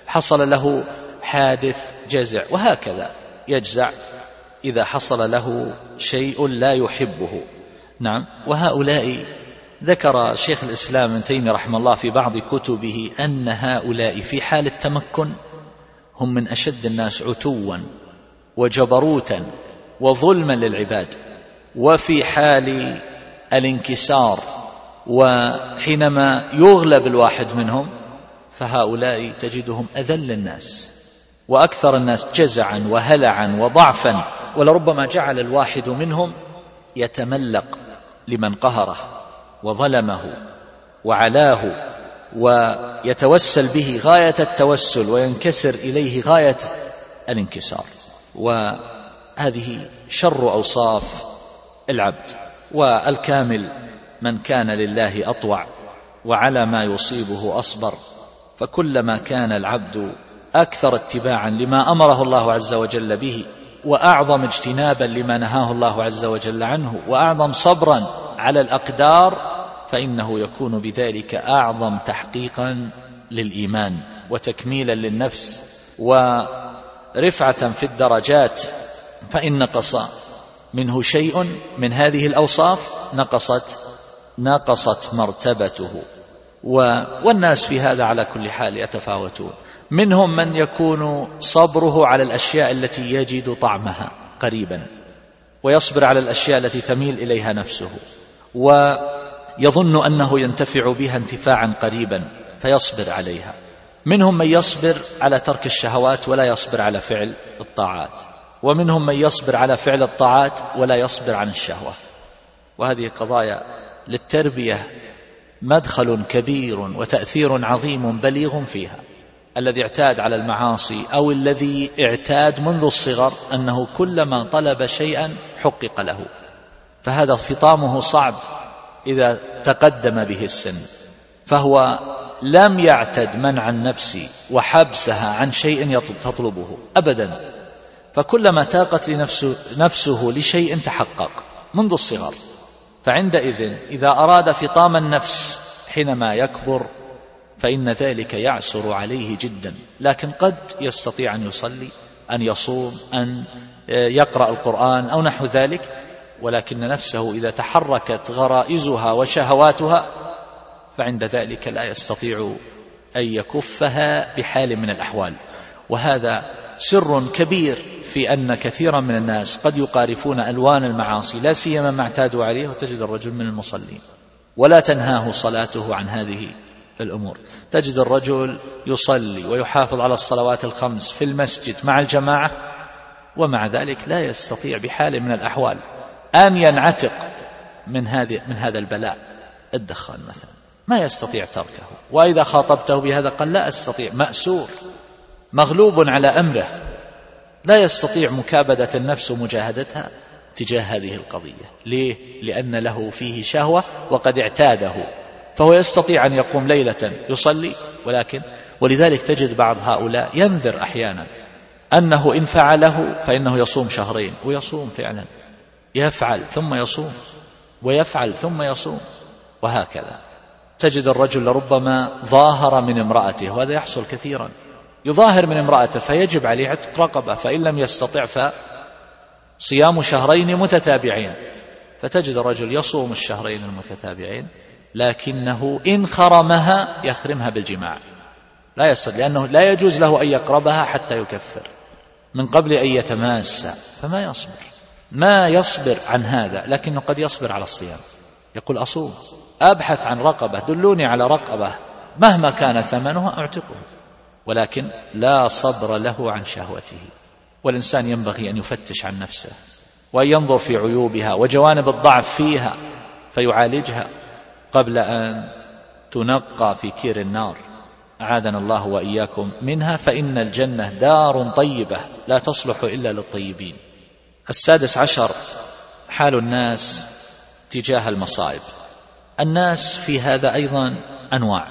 حصل له حادث جزع. وهكذا يجزع. إذا حصل له شيء لا يحبه. نعم. وهؤلاء ذكر شيخ الإسلام ابن تيمية رحمه الله في بعض كتبه أن هؤلاء في حال التمكن هم من أشد الناس عتوا وجبروتا. وظلما للعباد وفي حال الانكسار وحينما يغلب الواحد منهم فهؤلاء تجدهم أذل الناس وأكثر الناس جزعا وهلعا وضعفا ولربما جعل الواحد منهم يتملق لمن قهره وظلمه وعلاه ويتوسل به غاية التوسل وينكسر إليه غاية الانكسار وهذه شر أوصاف العبد والكامل من كان لله أطوع وعلى ما يصيبه أصبر فكلما كان العبد أكثر اتباعا لما أمره الله عز وجل به وأعظم اجتنابا لما نهاه الله عز وجل عنه وأعظم صبرا على الأقدار فإنه يكون بذلك أعظم تحقيقا للإيمان وتكميلا للنفس ورفعة في الدرجات فإن نقص منه شيء من هذه الأوصاف نقصت نقصت مرتبته. والناس في هذا على كل حال يتفاوتون. منهم من يكون صبره على الأشياء التي يجد طعمها قريبا ويصبر على الأشياء التي تميل إليها نفسه ويظن أنه ينتفع بها انتفاعا قريبا فيصبر عليها. منهم من يصبر على ترك الشهوات ولا يصبر على فعل الطاعات. ومنهم من يصبر على فعل الطاعات ولا يصبر عن الشهوة. وهذه قضايا للتربية مدخل كبير وتأثير عظيم بليغ فيها. الذي اعتاد على المعاصي أو الذي اعتاد منذ الصغر أنه كلما طلب شيئا حقق له. فهذا فطامه صعب إذا تقدم به السن. فهو لم يعتد منع النفس وحبسها عن شيء تطلبه ابدا. فكلما تاقت لنفسه نفسه لشيء تحقق منذ الصغر. فعندئذ إذا أراد فطام النفس حينما يكبر فإن ذلك يعسر عليه جدا. لكن قد يستطيع أن يصلي أن يصوم أن يقرأ القرآن أو نحو ذلك ولكن نفسه إذا تحركت غرائزها وشهواتها فعند ذلك لا يستطيع أن يكفها بحال من الأحوال. وهذا سر كبير في أن كثيرا من الناس قد يقارفون ألوان المعاصي لا سيما ما اعتادوا عليه وتجد الرجل من المصلين. ولا تنهاه صلاته عن هذه الأمور. تجد الرجل يصلي ويحافظ على الصلوات الخمس في المسجد مع الجماعة ومع ذلك لا يستطيع بحال من الأحوال أن ينعتق من هذه من هذا البلاء الدخان مثلا. ما يستطيع تركه. وإذا خاطبته بهذا قال لا أستطيع مأسور. مغلوب على أمره. لا يستطيع مكابدة النفس ومجاهدتها تجاه هذه القضية. ليه؟ لأن له فيه شهوة وقد اعتاده. فهو يستطيع أن يقوم ليلة يصلي ولكن ولذلك تجد بعض هؤلاء ينذر أحيانا أنه إن فعله فإنه يصوم شهرين ويصوم فعلا. يفعل ثم يصوم ويفعل ثم يصوم وهكذا. تجد الرجل لربما ظاهر من امرأته وهذا يحصل كثيرا. يظاهر من امرأته فيجب عليه عتق رقبة فإن لم يستطع ف صيام شهرين متتابعين. فتجد الرجل يصوم الشهرين المتتابعين لكنه إن خرمها يخرمها بالجماع. لا يصل لأنه لا يجوز له أن يقربها حتى يكفر من قبل أن يتماس فما يصبر ما يصبر عن هذا لكنه قد يصبر على الصيام. يقول أصوم أبحث عن رقبة دلوني على رقبة مهما كان ثمنها أعتقه. ولكن لا صبر له عن شهوته. والإنسان ينبغي أن يفتش عن نفسه وأن ينظر في عيوبها وجوانب الضعف فيها فيعالجها قبل أن تنقى في كير النار. أعاذنا الله وإياكم منها فإن الجنة دار طيبة لا تصلح إلا للطيبين. السادس عشر حال الناس تجاه المصائب. الناس في هذا أيضا أنواع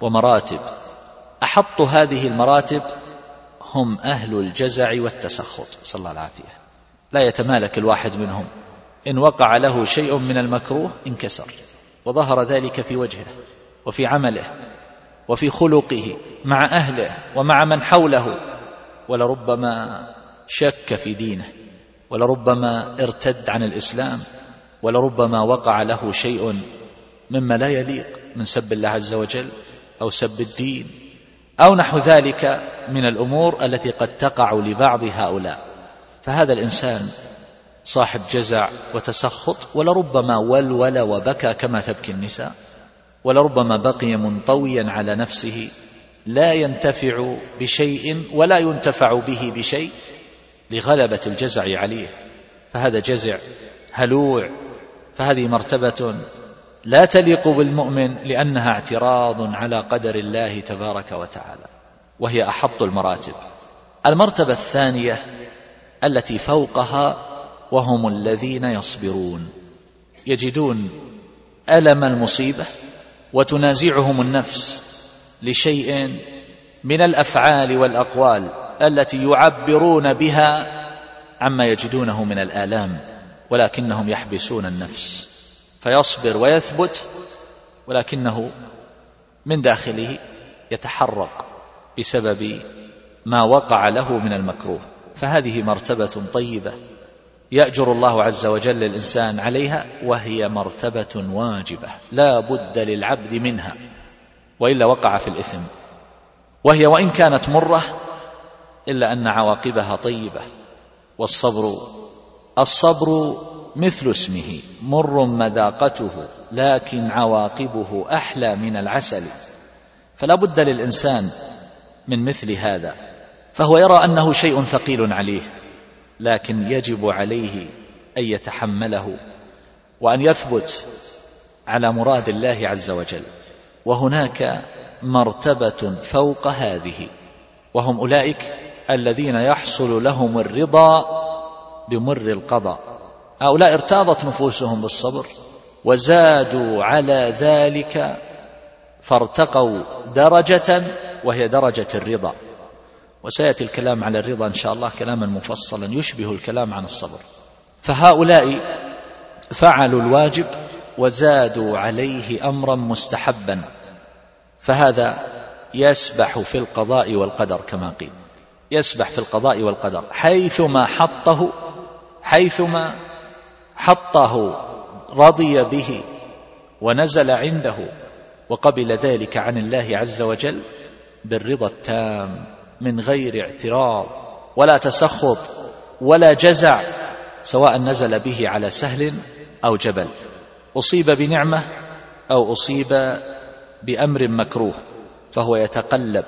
ومراتب. أحط هذه المراتب هم أهل الجزع والتسخط. صلى الله العافية لا يتمالك الواحد منهم. إن وقع له شيء من المكروه انكسر. وظهر ذلك في وجهه وفي عمله وفي خلقه مع أهله ومع من حوله. ولربما شك في دينه. ولربما ارتد عن الإسلام. ولربما وقع له شيء مما لا يليق من سب الله عز وجل أو سب الدين. أو نحو ذلك من الأمور التي قد تقع لبعض هؤلاء. فهذا الإنسان صاحب جزع وتسخط ولربما ولول وبكى كما تبكي النساء ولربما بقي منطويا على نفسه لا ينتفع بشيء ولا ينتفع به بشيء لغلبة الجزع عليه. فهذا جزع هلوع فهذه مرتبة لا تليق بالمؤمن لأنها اعتراض على قدر الله تبارك وتعالى وهي أحط المراتب. المرتبة الثانية التي فوقها وهم الذين يصبرون. يجدون ألم المصيبة وتنازعهم النفس لشيء من الأفعال والأقوال التي يعبرون بها عما يجدونه من الآلام ولكنهم يحبسون النفس. فيصبر ويثبت ولكنه من داخله يتحرق بسبب ما وقع له من المكروه. فهذه مرتبة طيبة يأجر الله عز وجل الإنسان عليها وهي مرتبة واجبة لا بد للعبد منها وإلا وقع في الإثم. وهي وإن كانت مرة إلا أن عواقبها طيبة والصبر الصبر مثل اسمه مر مذاقته لكن عواقبه أحلى من العسل. فلا بد للإنسان من مثل هذا فهو يرى أنه شيء ثقيل عليه لكن يجب عليه أن يتحمله وأن يثبت على مراد الله عز وجل. وهناك مرتبة فوق هذه وهم أولئك الذين يحصل لهم الرضا بمر القضاء. هؤلاء ارتاضت نفوسهم بالصبر وزادوا على ذلك فارتقوا درجة وهي درجة الرضا. وسيأتي الكلام على الرضا إن شاء الله كلاما مفصلا يشبه الكلام عن الصبر. فهؤلاء فعلوا الواجب وزادوا عليه أمرا مستحبا فهذا يسبح في القضاء والقدر كما قيل. يسبح في القضاء والقدر حيثما حطه حيثما حطه رضي به ونزل عنده وقبل ذلك عن الله عز وجل بالرضا التام من غير اعتراض ولا تسخط ولا جزع سواء نزل به على سهل أو جبل. أصيب بنعمة أو أصيب بأمر مكروه فهو يتقلب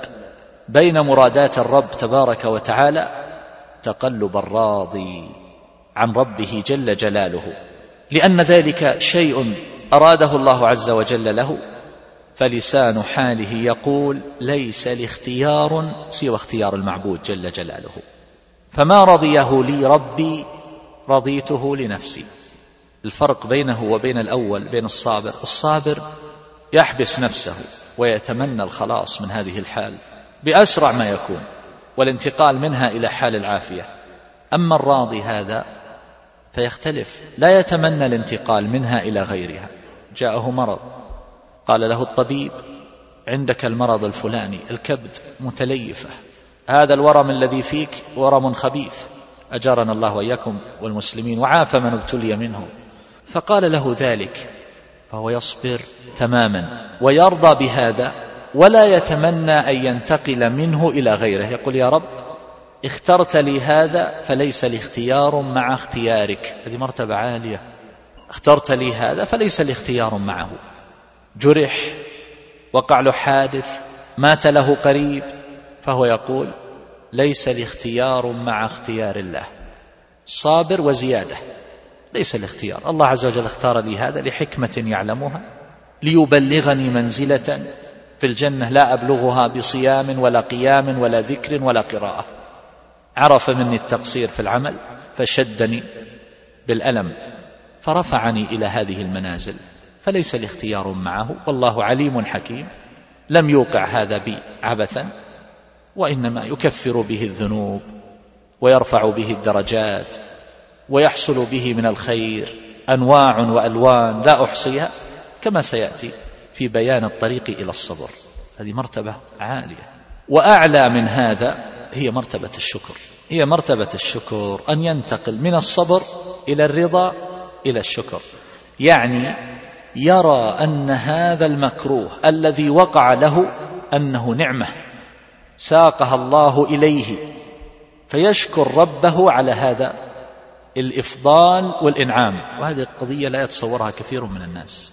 بين مرادات الرب تبارك وتعالى تقلب الراضي. عن ربه جل جلاله لأن ذلك شيء أراده الله عز وجل له فلسان حاله يقول ليس لاختيار سوى اختيار المعبود جل جلاله. فما رضيه لي ربي رضيته لنفسي. الفرق بينه وبين الأول بين الصابر الصابر يحبس نفسه ويتمنى الخلاص من هذه الحال بأسرع ما يكون والانتقال منها إلى حال العافية. أما الراضي هذا فيختلف. لا يتمنى الانتقال منها إلى غيرها. جاءه مرض. قال له الطبيب عندك المرض الفلاني الكبد متليفة. هذا الورم الذي فيك ورم خبيث. أجارنا الله وإياكم والمسلمين وعاف من ابتلي منهم. فقال له ذلك فهو يصبر تماما ويرضى بهذا ولا يتمنى أن ينتقل منه إلى غيره. يقول يا رب اخترت لي هذا فليس لي اختيار مع اختيارك. هذه مرتبة عالية. اخترت لي هذا فليس لي اختيار معه. جرح وقع له حادث مات له قريب فهو يقول ليس لي اختيار مع اختيار الله. صابر وزيادة ليس الاختيار الله عز وجل اختار لي هذا لحكمة يعلمها ليبلغني منزلة في الجنة. لا أبلغها بصيام ولا قيام ولا ذكر ولا قراءة. عرف مني التقصير في العمل فشدني بالألم فرفعني إلى هذه المنازل فليس لي اختيار معه والله عليم حكيم لم يوقع هذا بي عبثا وإنما يكفر به الذنوب ويرفع به الدرجات ويحصل به من الخير أنواع وألوان لا أحصيها كما سيأتي في بيان الطريق إلى الصبر. هذه مرتبة عالية. وأعلى من هذا هي مرتبة الشكر. هي مرتبة الشكر. أن ينتقل من الصبر إلى الرضا إلى الشكر. يعني يرى أن هذا المكروه الذي وقع له أنه نعمة ساقها الله إليه فيشكر ربه على هذا الإفضال والإنعام. وهذه القضية لا يتصورها كثير من الناس.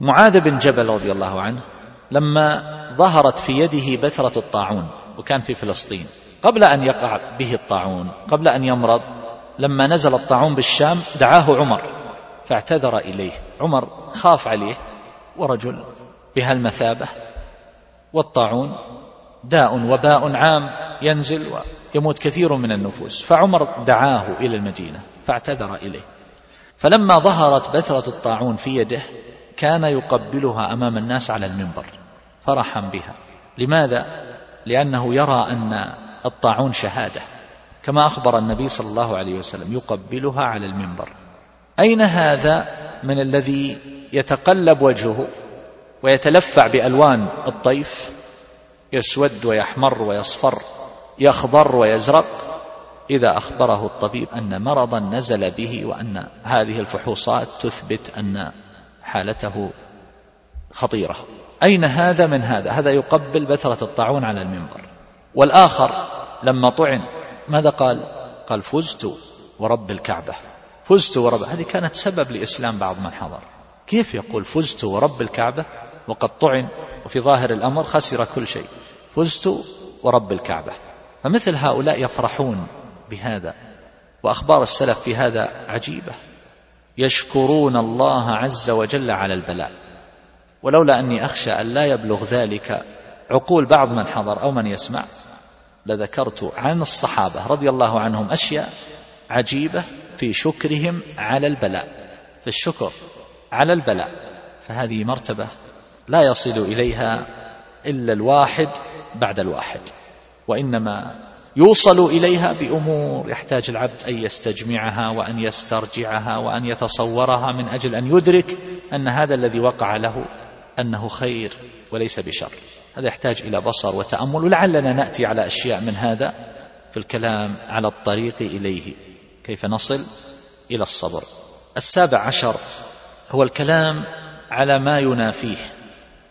معاذ بن جبل رضي الله عنه لما ظهرت في يده بثرة الطاعون وكان في فلسطين. قبل أن يقع به الطاعون قبل أن يمرض لما نزل الطاعون بالشام دعاه عمر فاعتذر إليه. عمر خاف عليه ورجل بهالمثابة والطاعون داء وباء عام ينزل ويموت كثير من النفوس. فعمر دعاه إلى المدينة فاعتذر إليه. فلما ظهرت بثرة الطاعون في يده كان يقبلها أمام الناس على المنبر فرحا بها. لماذا؟ لأنه يرى أن الطاعون شهادة كما أخبر النبي صلى الله عليه وسلم يقبلها على المنبر. أين هذا من الذي يتقلب وجهه ويتلفع بألوان الطيف؟ يسود ويحمر ويصفر يخضر ويزرق. إذا أخبره الطبيب أن مرضا نزل به وأن هذه الفحوصات تثبت أن حالته خطيرة. أين هذا من هذا؟ هذا يقبل بثرة الطاعون على المنبر. والآخر لما طعن ماذا قال؟ قال فزت ورب الكعبة. فزت ورب هذه كانت سبب لإسلام بعض من حضر. كيف يقول فزت ورب الكعبة؟ وقد طعن وفي ظاهر الأمر خسر كل شيء. فزت ورب الكعبة. فمثل هؤلاء يفرحون بهذا وأخبار السلف في هذا عجيبة. يشكرون الله عز وجل على البلاء. ولولا أني أخشى أن لا يبلغ ذلك عقول بعض من حضر أو من يسمع لذكرت عن الصحابة رضي الله عنهم أشياء عجيبة في شكرهم على البلاء في الشكر على البلاء. فهذه مرتبة لا يصل إليها إلا الواحد بعد الواحد وإنما يوصل إليها بأمور يحتاج العبد أن يستجمعها وأن يسترجعها وأن يتصورها من أجل أن يدرك أن هذا الذي وقع له أنه خير وليس بشر. هذا يحتاج إلى بصر وتأمل ولعلنا نأتي على أشياء من هذا في الكلام على الطريق إليه. كيف نصل إلى الصبر؟ السابع عشر هو الكلام على ما ينافيه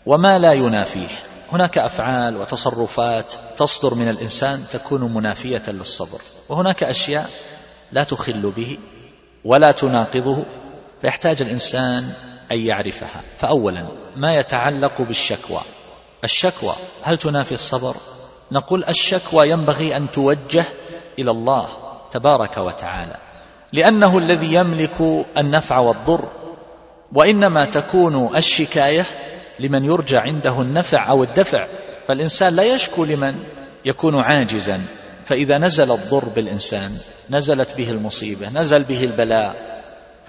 وما لا ينافيه. هناك أفعال وتصرفات تصدر من الإنسان تكون منافية للصبر وهناك أشياء لا تخل به ولا تناقضه. فيحتاج الإنسان أن يعرفها. فاولا ما يتعلق بالشكوى. الشكوى هل تنافي الصبر؟ نقول الشكوى ينبغي أن توجه إلى الله تبارك وتعالى لأنه الذي يملك النفع والضر وإنما تكون الشكاية لمن يرجى عنده النفع أو الدفع. فالإنسان لا يشكو لمن يكون عاجزا. فإذا نزل الضر بالإنسان نزلت به المصيبة نزل به البلاء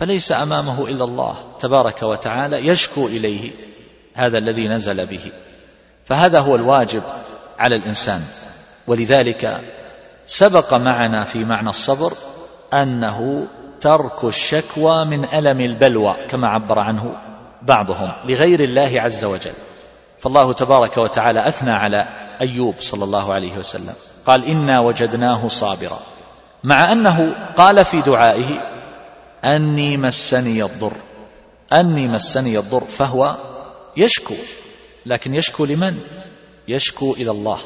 فليس أمامه إلا الله تبارك وتعالى يشكو إليه هذا الذي نزل به. فهذا هو الواجب على الإنسان. ولذلك سبق معنا في معنى الصبر أنه ترك الشكوى من ألم البلوى كما عبر عنه بعضهم لغير الله عز وجل. فالله تبارك وتعالى أثنى على أيوب صلى الله عليه وسلم. قال إنا وجدناه صابرا. مع أنه قال في دعائه أني مسني الضر. أني مسني الضر فهو يشكو لكن يشكو لمن؟ يشكو إلى الله.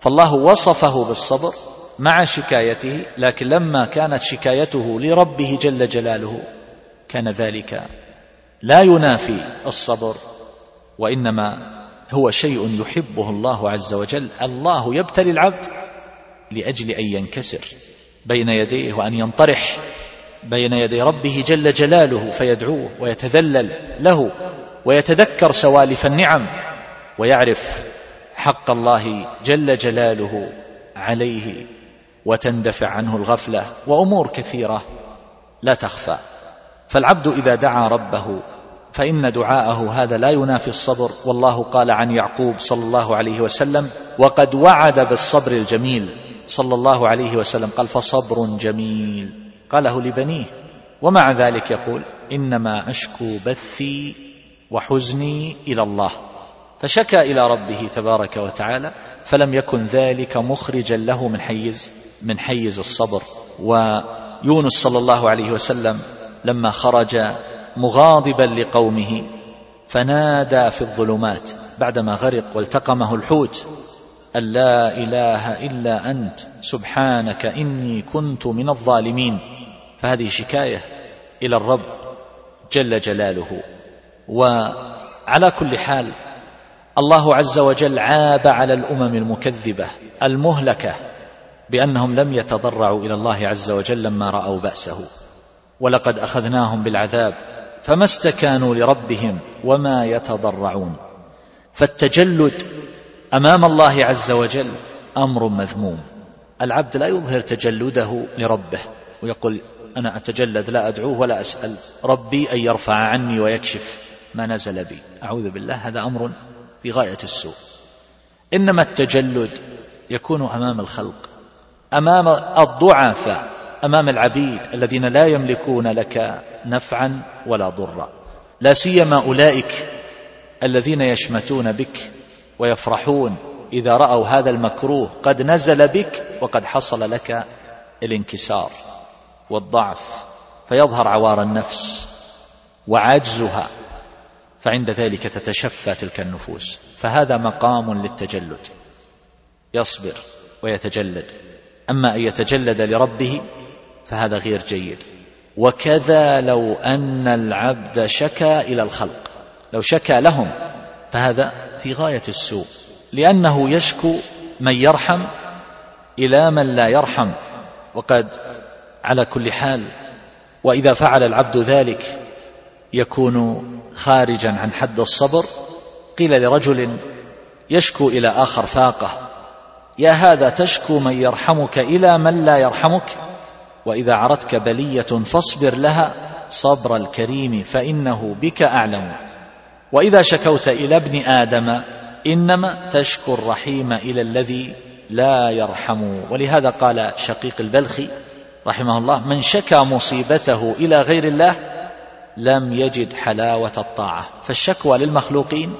فالله وصفه بالصبر مع شكايته لكن لما كانت شكايته لربه جل جلاله كان ذلك لا ينافي الصبر وإنما هو شيء يحبه الله عز وجل. الله يبتلي العبد لأجل أن ينكسر بين يديه وأن ينطرح بين يدي ربه جل جلاله فيدعوه ويتذلل له ويتذكر سوالف النعم ويعرف حق الله جل جلاله عليه وتندفع عنه الغفلة وأمور كثيرة لا تخفى. فالعبد إذا دعا ربه فإن دعاءه هذا لا ينافي الصبر. والله قال عن يعقوب صلى الله عليه وسلم وقد وعد بالصبر الجميل. صلى الله عليه وسلم قال فصبر جميل. قاله لبنيه. ومع ذلك يقول إنما أشكو بثي وحزني إلى الله. فشكى إلى ربه تبارك وتعالى فلم يكن ذلك مخرجا له من حيز من حيز الصبر. ويونس صلى الله عليه وسلم لما خرج مغاضبا لقومه فنادى في الظلمات بعدما غرق والتقمه الحوت. أن لا إله إلا أنت سبحانك إني كنت من الظالمين. فهذه شكاية إلى الرب جل جلاله. وعلى كل حال الله عز وجل عاب على الأمم المكذبة المهلكة بأنهم لم يتضرعوا إلى الله عز وجل لما رأوا بأسه. ولقد أخذناهم بالعذاب فما استكانوا لربهم وما يتضرعون. فالتجلد أمام الله عز وجل أمر مذموم. العبد لا يظهر تجلده لربه ويقول أنا أتجلد لا أدعوه ولا أسأل. ربي أن يرفع عني ويكشف ما نزل بي. أعوذ بالله هذا أمر في غاية السوء. إنما التجلد يكون أمام الخلق أمام الضعفاء أمام العبيد الذين لا يملكون لك نفعا ولا ضرا. لا سيما أولئك الذين يشمتون بك ويفرحون إذا رأوا هذا المكروه قد نزل بك وقد حصل لك الانكسار والضعف فيظهر عوار النفس وعجزها فعند ذلك تتشفى تلك النفوس. فهذا مقام للتجلد. يصبر ويتجلد. أما أن يتجلد لربه فهذا غير جيد. وكذا لو أن العبد شكا إلى الخلق. لو شكا لهم فهذا في غاية السوء لأنه يشكو من يرحم إلى من لا يرحم وقد على كل حال وإذا فعل العبد ذلك يكون خارجا عن حد الصبر قيل لرجل يشكو إلى آخر فاقة يا هذا تشكو من يرحمك إلى من لا يرحمك؟ وإذا عرتك بلية فاصبر لها صبر الكريم فإنه بك أعلم. وإذا شكوت إلى ابن آدم إنما تشكو الرحيم إلى الذي لا يرحم. ولهذا قال شقيق البلخي رحمه الله من شكى مصيبته إلى غير الله لم يجد حلاوة الطاعة. فالشكوى للمخلوقين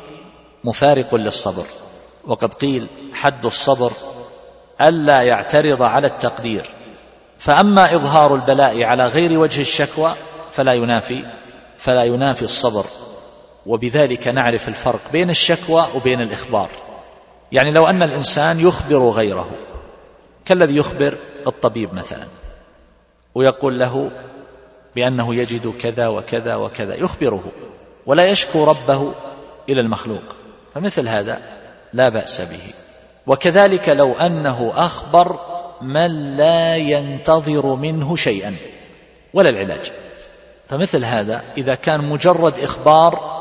مفارق للصبر. وقد قيل حد الصبر ألا يعترض على التقدير. فأما إظهار البلاء على غير وجه الشكوى فلا ينافي فلا ينافي الصبر. وبذلك نعرف الفرق بين الشكوى وبين الإخبار. يعني لو أن الإنسان يخبر غيره كالذي يخبر الطبيب مثلا ويقول له بأنه يجد كذا وكذا وكذا يخبره ولا يشكو ربه إلى المخلوق. فمثل هذا لا بأس به. وكذلك لو أنه أخبر من لا ينتظر منه شيئا ولا العلاج. فمثل هذا إذا كان مجرد إخبار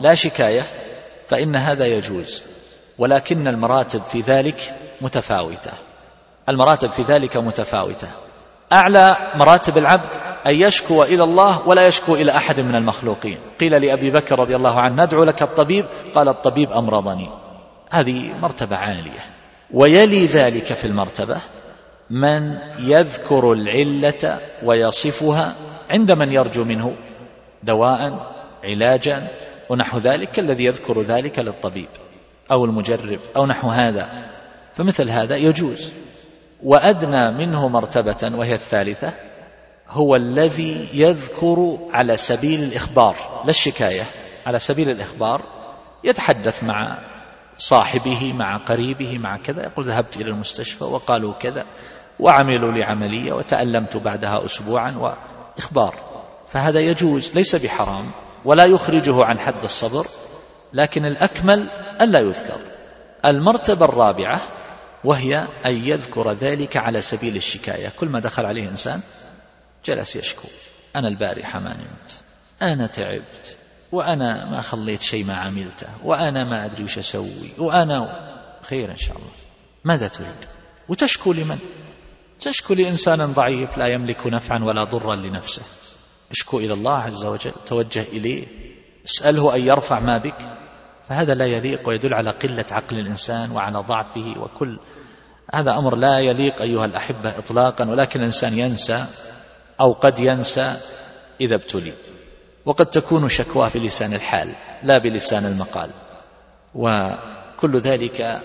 لا شكاية فإن هذا يجوز ولكن المراتب في ذلك متفاوتة. المراتب في ذلك متفاوتة. أعلى مراتب العبد أن يشكو إلى الله ولا يشكو إلى أحد من المخلوقين. قيل لأبي بكر رضي الله عنه ندعو لك الطبيب. قال الطبيب أمرضني. هذه مرتبة عالية. ويلي ذلك في المرتبة من يذكر العلة ويصفها عند من يرجو منه دواء علاجا ونحو ذلك كالذي يذكر ذلك للطبيب أو المجرب أو نحو هذا. فمثل هذا يجوز. وأدنى منه مرتبة وهي الثالثة هو الذي يذكر على سبيل الإخبار. لا الشكاية على سبيل الإخبار يتحدث مع صاحبه مع قريبه مع كذا يقول ذهبت إلى المستشفى وقالوا كذا وعملوا لي عملية وتألمت بعدها أسبوعا وإخبار. فهذا يجوز ليس بحرام. ولا يخرجه عن حد الصبر لكن الأكمل ألا يذكر. المرتبة الرابعة وهي أن يذكر ذلك على سبيل الشكاية. كل ما دخل عليه إنسان جلس يشكو. أنا البارحة ما نمت أنا تعبت وأنا ما خليت شيء ما عملته وأنا ما أدري وش أسوي وأنا خير إن شاء الله. ماذا تريد؟ وتشكو لمن؟ تشكو لإنسان ضعيف لا يملك نفعا ولا ضرا لنفسه. اشكو إلى الله عز وجل توجه إليه اسأله أن يرفع ما بك. فهذا لا يليق ويدل على قلة عقل الإنسان وعلى ضعفه وكل. هذا أمر لا يليق أيها الأحبة إطلاقا ولكن الإنسان ينسى أو قد ينسى إذا ابتلي. وقد تكون شكواه بلسان الحال لا بلسان المقال. وكل ذلك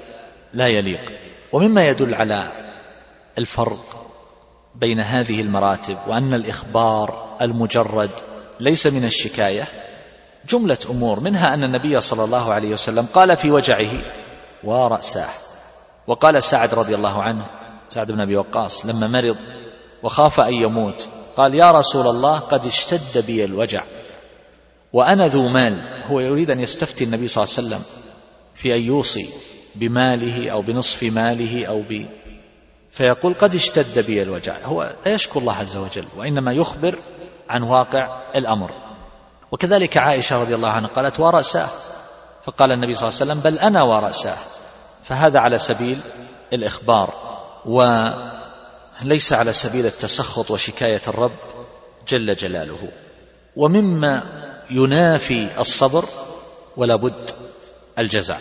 لا يليق. ومما يدل على الفرق بين هذه المراتب وأن الإخبار المجرد ليس من الشكاية جملة أمور منها أن النبي صلى الله عليه وسلم قال في وجعه ورأساه. وقال سعد رضي الله عنه سعد بن أبي وقاص لما مرض وخاف أن يموت قال يا رسول الله قد اشتد بي الوجع وأنا ذو مال. هو يريد أن يستفتي النبي صلى الله عليه وسلم في أن يوصي بماله أو بنصف ماله أو ب فيقول قد اشتد بي الوجع هو لا يشكو الله عز وجل وإنما يخبر عن واقع الأمر. وكذلك عائشة رضي الله عنها قالت ورأساه فقال النبي صلى الله عليه وسلم بل أنا ورأساه فهذا على سبيل الإخبار وليس على سبيل التسخط وشكاية الرب جل جلاله. ومما ينافي الصبر ولا بد الجزع.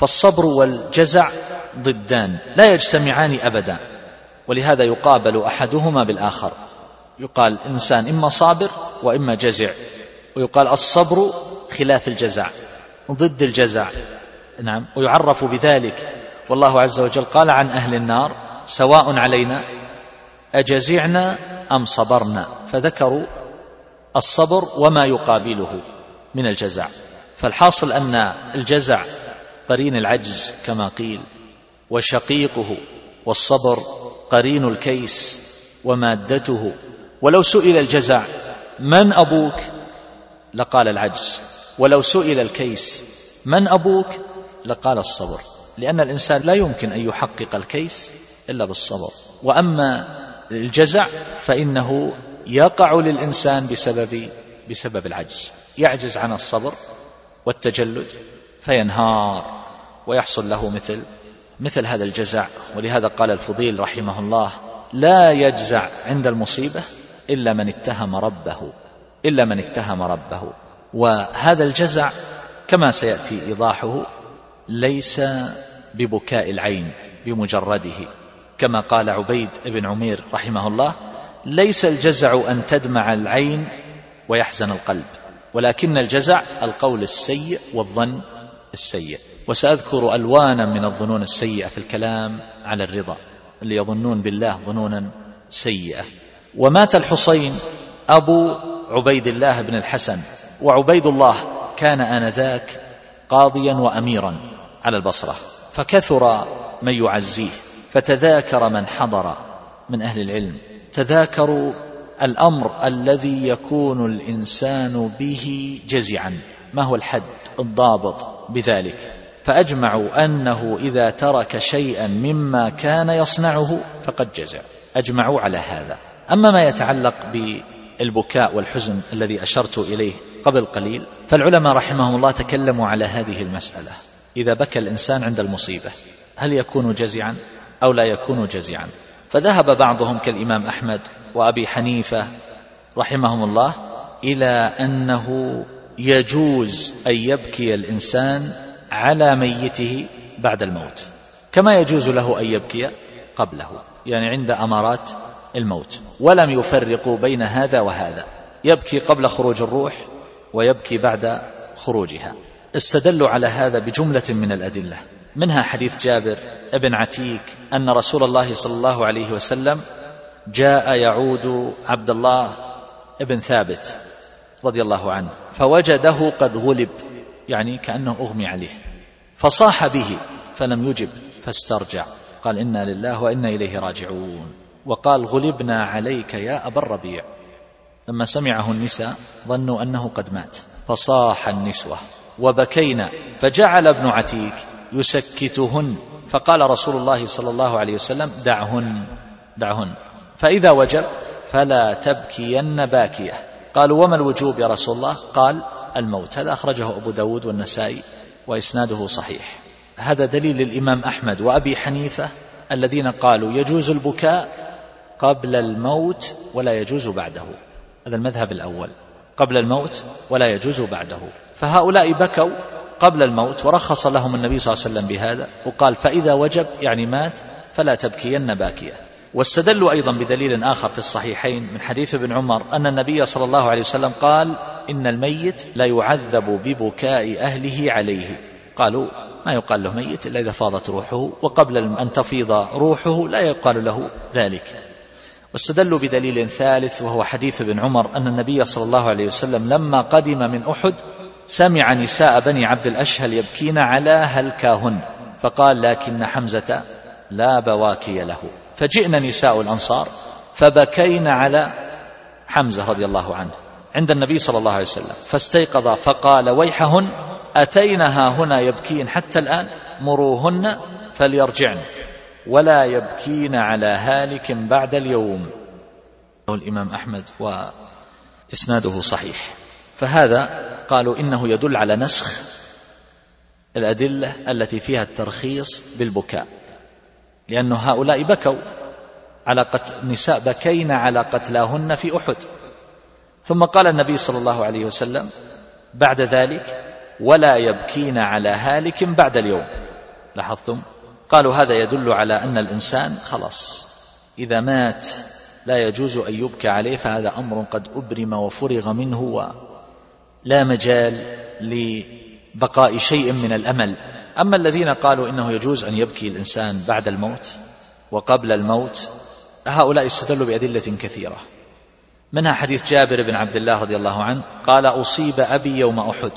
فالصبر والجزع ضدان لا يجتمعان أبدا ولهذا يقابل أحدهما بالآخر. يقال إنسان إما صابر وإما جزع ويقال الصبر خلاف الجزع ضد الجزع. نعم ويعرف بذلك. والله عز وجل قال عن أهل النار سواء علينا أجزعنا أم صبرنا؟ فذكروا الصبر وما يقابله من الجزع. فالحاصل أن الجزع قرين العجز كما قيل وشقيقه والصبر قرين الكيس ومادته. ولو سئل الجزع من أبوك؟ لقال العجز. ولو سئل الكيس من أبوك؟ لقال الصبر. لأن الإنسان لا يمكن أن يحقق الكيس إلا بالصبر. وأما الجزع فإنه يقع للإنسان بسبب بسبب العجز. يعجز عن الصبر والتجلد فينهار. ويحصل له مثل مثل هذا الجزع. ولهذا قال الفضيل رحمه الله لا يجزع عند المصيبة إلا من اتهم ربه إلا من اتهم ربه. وهذا الجزع كما سيأتي إيضاحه ليس ببكاء العين بمجرده. كما قال عبيد بن عمير رحمه الله ليس الجزع أن تدمع العين ويحزن القلب ولكن الجزع القول السيء والظن السيء وسأذكر ألوانا من الظنون السيئة في الكلام على الرضا اللي يظنون بالله ظنونا سيئة. ومات الحصين أبو عبيد الله بن الحسن. وعبيد الله كان آنذاك قاضيا وأميرا على البصرة. فكثر من يعزيه فتذاكر من حضر من أهل العلم. تذاكروا الأمر الذي يكون الإنسان به جزعا. ما هو الحد؟ الضابط بذلك. فأجمعوا أنه إذا ترك شيئا مما كان يصنعه فقد جزع. أجمعوا على هذا. أما ما يتعلق بالبكاء والحزن الذي أشرت إليه قبل قليل فالعلماء رحمهم الله تكلموا على هذه المسألة. إذا بكى الإنسان عند المصيبة هل يكون جزعا أو لا يكون جزعا؟ فذهب بعضهم كالإمام أحمد وأبي حنيفة رحمهم الله إلى أنه يجوز أن يبكي الإنسان على ميته بعد الموت. كما يجوز له أن يبكي قبله يعني عند أمارات الموت. ولم يفرقوا بين هذا وهذا. يبكي قبل خروج الروح ويبكي بعد خروجها. استدلوا على هذا بجملة من الأدلة. منها حديث جابر ابن عتيك أن رسول الله صلى الله عليه وسلم جاء يعود عبد الله ابن ثابت. رضي الله عنه فوجده قد غلب يعني كأنه أغمي عليه فصاح به فلم يجب فاسترجع قال إنا لله وإنا إليه راجعون وقال غلبنا عليك يا أبا الربيع. لما سمعه النساء ظنوا أنه قد مات فصاح النسوة وبكينا فجعل ابن عتيك يسكتهن فقال رسول الله صلى الله عليه وسلم دعهن دعهن فإذا وجب فلا تبكين باكية. قالوا وما الوجوب يا رسول الله؟ قال الموت. هذا أخرجه أبو داود والنسائي وإسناده صحيح. هذا دليل للإمام أحمد وأبي حنيفة الذين قالوا يجوز البكاء قبل الموت ولا يجوز بعده. هذا المذهب الأول. قبل الموت ولا يجوز بعده. فهؤلاء بكوا قبل الموت ورخص لهم النبي صلى الله عليه وسلم بهذا وقال فإذا وجب يعني مات فلا تبكين باكية. واستدلوا أيضا بدليل آخر في الصحيحين من حديث ابن عمر أن النبي صلى الله عليه وسلم قال إن الميت لا يعذب ببكاء أهله عليه. قالوا ما يقال له ميت إلا إذا فاضت روحه وقبل أن تفيض روحه لا يقال له ذلك. واستدلوا بدليل ثالث وهو حديث ابن عمر أن النبي صلى الله عليه وسلم لما قدم من أحد سمع نساء بني عبد الأشهل يبكين على هلكاهن فقال لكن حمزة لا بواكي له. فجئنا نساء الأنصار فبكين على حمزة رضي الله عنه عند النبي صلى الله عليه وسلم فاستيقظ فقال ويحهن أتينها هنا يبكين حتى الآن؟ مروهن فليرجعن ولا يبكين على هالك بعد اليوم. الإمام أحمد وإسناده صحيح. فهذا قالوا إنه يدل على نسخ الأدلة التي فيها الترخيص بالبكاء. لأن هؤلاء بكوا على قتل نساء بكين على قتلاهن في أحد. ثم قال النبي صلى الله عليه وسلم بعد ذلك ولا يبكين على هالك بعد اليوم. لاحظتم؟ قالوا هذا يدل على أن الإنسان خلاص إذا مات لا يجوز أن يبكى عليه فهذا أمر قد أبرم وفرغ منه ولا مجال لبقاء شيء من الأمل. أما الذين قالوا إنه يجوز أن يبكي الإنسان بعد الموت وقبل الموت هؤلاء استدلوا بأدلة كثيرة. منها حديث جابر بن عبد الله رضي الله عنه قال أصيب أبي يوم أحد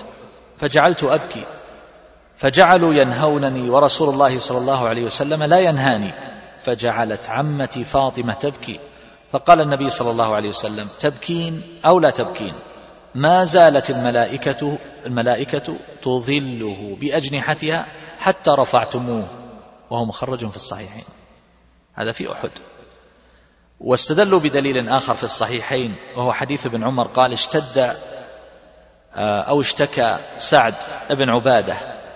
فجعلت أبكي. فجعلوا ينهونني ورسول الله صلى الله عليه وسلم لا ينهاني فجعلت عمتي فاطمة تبكي. فقال النبي صلى الله عليه وسلم تبكين أو لا تبكين؟ ما زالت الملائكة الملائكة تظله بأجنحتها حتى رفعتموه. وهو مخرج في الصحيحين. هذا في أحد. واستدلوا بدليل آخر في الصحيحين وهو حديث ابن عمر قال اشتد آه، أو اشتكى سعد بن عبادة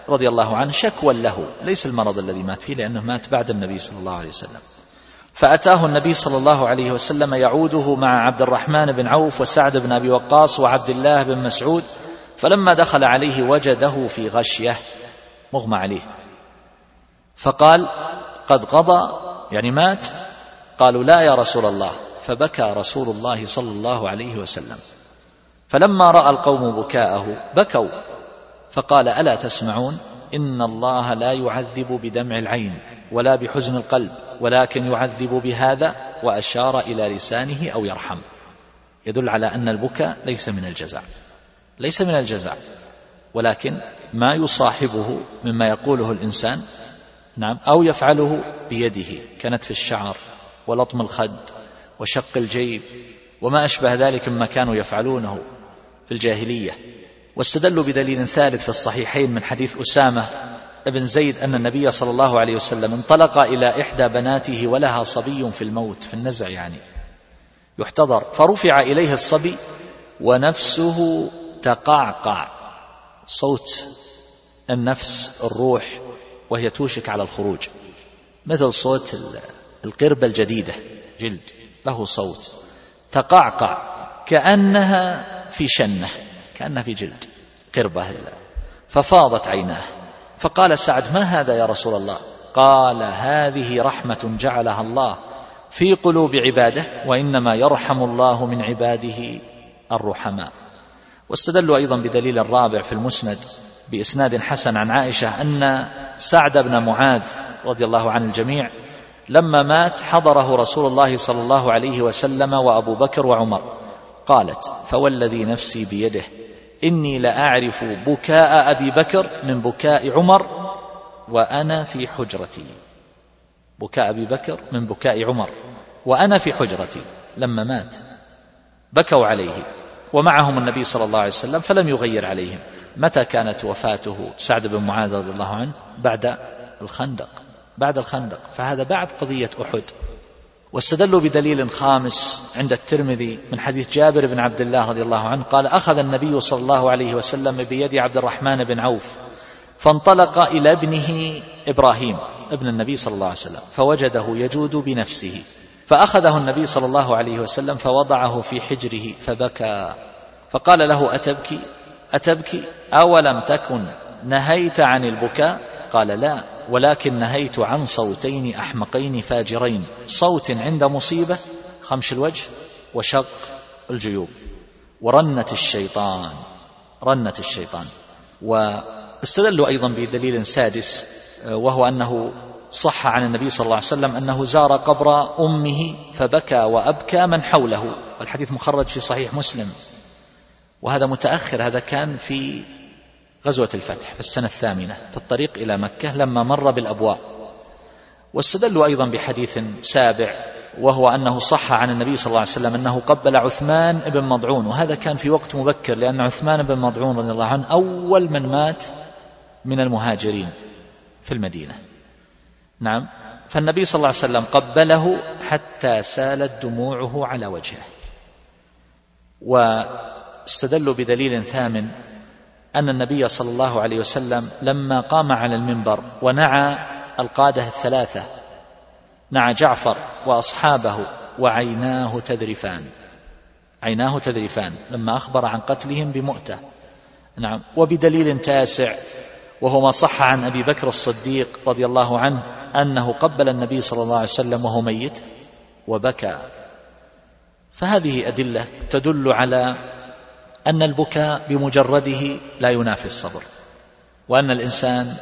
رضي الله عنه شكوى له. ليس المرض الذي مات فيه لأنه مات بعد النبي صلى الله عليه وسلم. فأتاه النبي صلى الله عليه وسلم يعوده مع عبد الرحمن بن عوف وسعد بن أبي وقاص وعبد الله بن مسعود فلما دخل عليه وجده في غشية مغمى عليه. فقال قد قضى يعني مات؟ قالوا لا يا رسول الله. فبكى رسول الله صلى الله عليه وسلم. فلما رأى القوم بكاءه بكوا. فقال ألا تسمعون؟ إن الله لا يعذب بدمع العين. ولا بحزن القلب ولكن يعذب بهذا وأشار إلى لسانه أو يرحم. يدل على أن البكاء ليس من الجزع. ليس من الجزع ولكن ما يصاحبه مما يقوله الإنسان نعم أو يفعله بيده كنتف الشعر ولطم الخد وشق الجيب وما أشبه ذلك مما كانوا يفعلونه في الجاهلية. واستدلوا بدليل ثالث في الصحيحين من حديث أسامة بن زيد أن النبي صلى الله عليه وسلم انطلق إلى إحدى بناته ولها صبي في الموت في النزع يعني. يحتضر. فرفع إليه الصبي ونفسه تقعقع. صوت النفس الروح وهي توشك على الخروج. مثل صوت القربة الجديدة جلد له صوت. تقعقع. كأنها في شنة كأنها في جلد. قربة ففاضت عيناه. فقال سعد ما هذا يا رسول الله؟ قال هذه رحمة جعلها الله في قلوب عباده وإنما يرحم الله من عباده الرحماء. واستدلوا أيضا بدليل الرابع في المسند بإسناد حسن عن عائشة أن سعد بن معاذ رضي الله عن الجميع لما مات حضره رسول الله صلى الله عليه وسلم وأبو بكر وعمر. قالت فوالذي نفسي بيده إني لأعرف بكاء أبي بكر من بكاء عمر وأنا في حجرتي. بكاء أبي بكر من بكاء عمر وأنا في حجرتي لما مات. بكوا عليه ومعهم النبي صلى الله عليه وسلم فلم يغير عليهم. متى كانت وفاته سعد بن معاذ رضي الله عنه؟ بعد الخندق. بعد الخندق. فهذا بعد قضية أحد. واستدلوا بدليل خامس عند الترمذي من حديث جابر بن عبد الله رضي الله عنه قال أخذ النبي صلى الله عليه وسلم بيد عبد الرحمن بن عوف فانطلق إلى ابنه إبراهيم ابن النبي صلى الله عليه وسلم فوجده يجود بنفسه فأخذه النبي صلى الله عليه وسلم فوضعه في حجره فبكى فقال له أتبكي؟ أتبكي؟ أولم تكن نهيت عن البكاء؟ قال لا. ولكن نهيت عن صوتين أحمقين فاجرين. صوت عند مصيبة خمش الوجه وشق الجيوب. ورنة الشيطان رنة الشيطان. واستدلوا أيضا بدليل سادس وهو أنه صح عن النبي صلى الله عليه وسلم أنه زار قبر أمه فبكى وأبكى من حوله. والحديث مخرج في صحيح مسلم. وهذا متأخر هذا كان في غزوة الفتح في السنة الثامنة في الطريق إلى مكة لما مر بالأبواء. واستدلوا أيضا بحديث سابع وهو أنه صح عن النبي صلى الله عليه وسلم أنه قبل عثمان بن مضعون وهذا كان في وقت مبكر لأن عثمان بن مضعون رضي الله عنه أول من مات من المهاجرين في المدينة. نعم. فالنبي صلى الله عليه وسلم قبله حتى سالت دموعه على وجهه. واستدلوا بدليل ثامن أن النبي صلى الله عليه وسلم لما قام على المنبر ونعى القادة الثلاثة نعى جعفر وأصحابه وعيناه تذرفان. عيناه تذرفان لما أخبر عن قتلهم بمؤتة. نعم وبدليل تاسع وهو ما صح عن أبي بكر الصديق رضي الله عنه أنه قبل النبي صلى الله عليه وسلم وهو ميت وبكى. فهذه أدلة تدل على أن البكاء بمجرده لا ينافي الصبر وأن الإنسان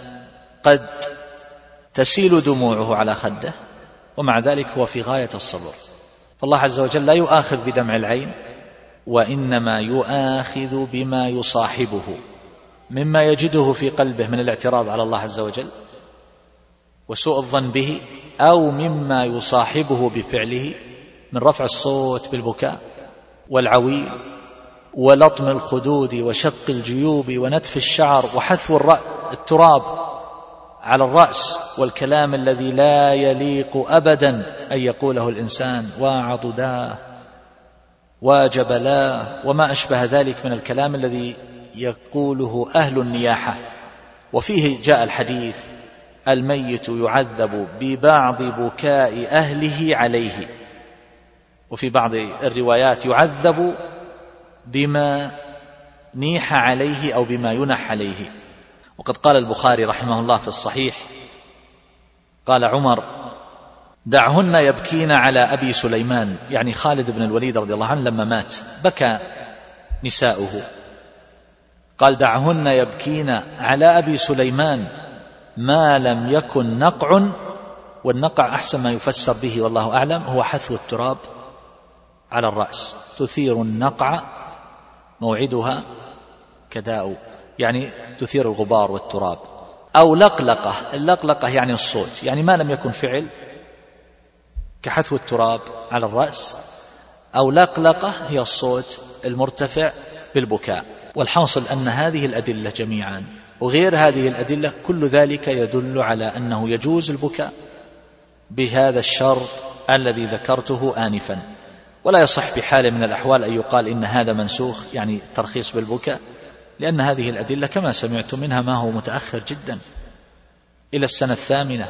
قد تسيل دموعه على خده ومع ذلك هو في غاية الصبر. فالله عز وجل لا يؤاخذ بدمع العين وإنما يؤاخذ بما يصاحبه مما يجده في قلبه من الاعتراض على الله عز وجل وسوء الظن به أو مما يصاحبه بفعله من رفع الصوت بالبكاء والعويل ولطم الخدود وشق الجيوب ونتف الشعر وحثو التراب على الرأس والكلام الذي لا يليق أبدا أن يقوله الإنسان وعضداه وجبلاه وما أشبه ذلك من الكلام الذي يقوله أهل النياحة. وفيه جاء الحديث الميت يعذب ببعض بكاء أهله عليه وفي بعض الروايات يعذب بما نيح عليه أو بما ينح عليه. وقد قال البخاري رحمه الله في الصحيح قال عمر دعهن يبكين على أبي سليمان. يعني خالد بن الوليد رضي الله عنه لما مات بكى نساؤه. قال دعهن يبكين على أبي سليمان ما لم يكن نقع والنقع أحسن ما يفسر به والله أعلم هو حثو التراب على الرأس تثير النقع موعدها كداء يعني تثير الغبار والتراب. أو لقلقة اللقلقة يعني الصوت يعني ما لم يكن فعل كحثو التراب على الرأس. أو لقلقة هي الصوت المرتفع بالبكاء. والحاصل أن هذه الأدلة جميعا وغير هذه الأدلة كل ذلك يدل على أنه يجوز البكاء بهذا الشرط الذي ذكرته آنفا. ولا يصح بحال من الأحوال أن يقال إن هذا منسوخ يعني ترخيص بالبكاء لأن هذه الأدلة كما سمعتم منها ما هو متأخر جدا. إلى السنة الثامنة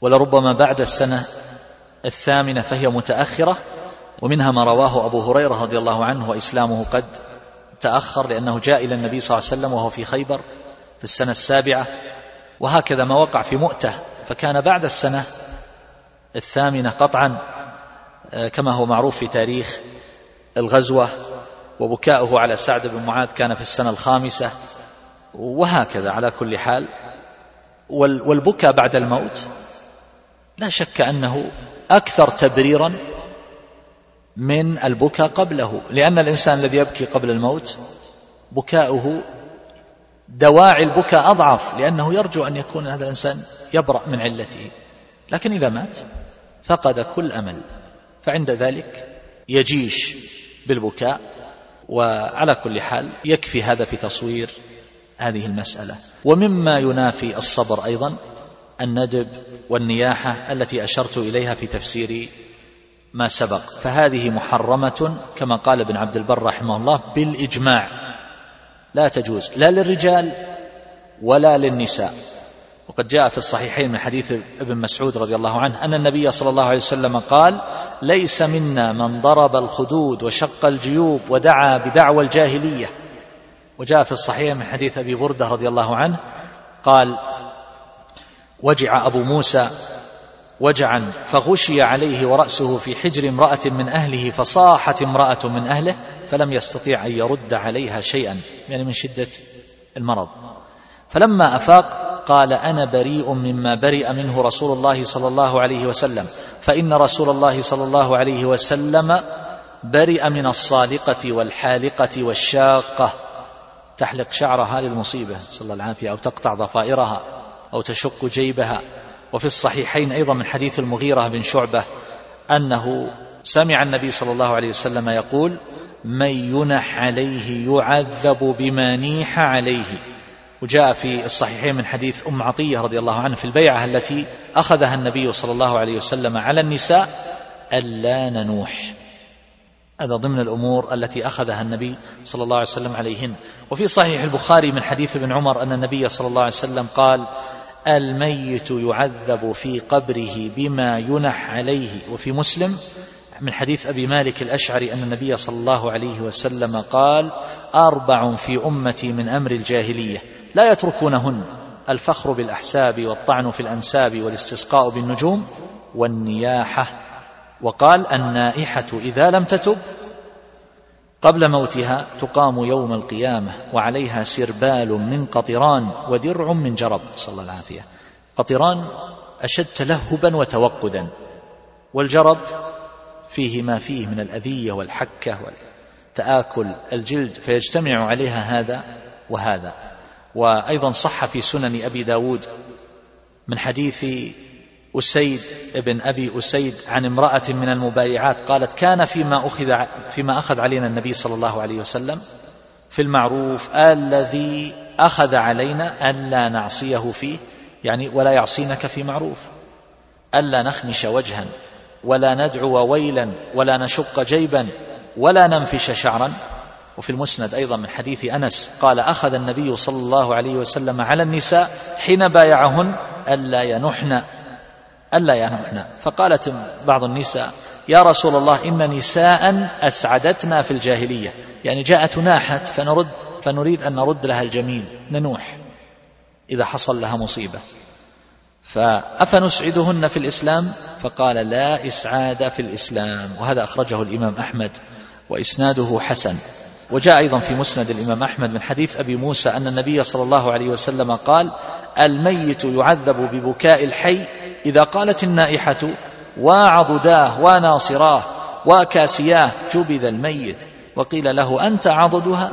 ولربما بعد السنة الثامنة فهي متأخرة ومنها ما رواه أبو هريرة رضي الله عنه وإسلامه قد تأخر لأنه جاء إلى النبي صلى الله عليه وسلم وهو في خيبر في السنة السابعة وهكذا ما وقع في مؤتة فكان بعد السنة الثامنة قطعا كما هو معروف في تاريخ الغزوة وبكاؤه على سعد بن معاذ كان في السنة الخامسة وهكذا على كل حال. والبكاء بعد الموت لا شك أنه أكثر تبريرا من البكاء قبله لأن الإنسان الذي يبكي قبل الموت بكاؤه دواعي البكاء أضعف لأنه يرجو أن يكون هذا الإنسان يبرأ من علته. لكن إذا مات فقد كل أمل. فعند ذلك يجيش بالبكاء وعلى كل حال يكفي هذا في تصوير هذه المسألة. ومما ينافي الصبر أيضا الندب والنياحة التي أشرت إليها في تفسير ما سبق. فهذه محرمة كما قال ابن عبد البر رحمه الله بالإجماع. لا تجوز. لا للرجال ولا للنساء. وقد جاء في الصحيحين من حديث ابن مسعود رضي الله عنه أن النبي صلى الله عليه وسلم قال ليس منا من ضرب الخدود وشق الجيوب ودعا بدعوى الجاهلية. وجاء في الصحيح من حديث أبي بردة رضي الله عنه قال وجع أبو موسى وجعا فغشي عليه ورأسه في حجر امرأة من أهله فصاحت امرأة من أهله فلم يستطيع أن يرد عليها شيئا. يعني من شدة المرض. فلما أفاق قال أنا بريء مما برئ منه رسول الله صلى الله عليه وسلم فإن رسول الله صلى الله عليه وسلم برئ من الصالقة والحالقة والشاقة. تحلق شعرها للمصيبة صلى الله العافية أو تقطع ضفائرها أو تشق جيبها. وفي الصحيحين أيضا من حديث المغيرة بن شعبة أنه سمع النبي صلى الله عليه وسلم يقول من ينح عليه يعذب بما نيح عليه. وجاء في الصحيحين من حديث أم عطية رضي الله عنها في البيعة التي أخذها النبي صلى الله عليه وسلم على النساء ألا ننوح. هذا ضمن الأمور التي أخذها النبي صلى الله عليه وسلم عليهن. وفي صحيح البخاري من حديث ابن عمر أن النبي صلى الله عليه وسلم قال الميت يعذب في قبره بما ينح عليه. وفي مسلم من حديث أبي مالك الأشعري أن النبي صلى الله عليه وسلم قال أربع في أمتي من أمر الجاهلية. لا يتركونهن. الفخر بالأحساب والطعن في الأنساب والاستسقاء بالنجوم والنياحة. وقال النائحة إذا لم تتب قبل موتها تقام يوم القيامة وعليها سربال من قطران ودرع من جرب. صلى الله العافية. قطران أشد تلهبا وتوقدا. والجرب فيه ما فيه من الأذية والحكة وتآكل الجلد فيجتمع عليها هذا وهذا. وأيضا صح في سنن أبي داود من حديث أسيد ابن أبي أسيد عن امرأة من المبايعات قالت كان فيما أخذ فيما أخذ علينا النبي صلى الله عليه وسلم في المعروف الذي أخذ علينا ألا نعصيه فيه يعني ولا يعصينك في معروف. ألا نخمش وجها ولا ندعو ويلا ولا نشق جيبا ولا ننفش شعرا. وفي المسند أيضا من حديث أنس قال أخذ النبي صلى الله عليه وسلم على النساء حين بايعهن ألا ينحن ألا ينحن. فقالت بعض النساء يا رسول الله إن نساء أسعدتنا في الجاهلية. يعني جاءت ناحت فنرد فنريد أن نرد لها الجميل ننوح إذا حصل لها مصيبة. فأفنسعدهن في الإسلام؟ فقال لا إسعاد في الإسلام. وهذا أخرجه الإمام أحمد وإسناده حسن. وجاء أيضا في مسند الإمام أحمد من حديث أبي موسى أن النبي صلى الله عليه وسلم قال الميت يعذب ببكاء الحي إذا قالت النائحة وعضداه وناصراه وكاسياه جبذ الميت وقيل له أنت عضدها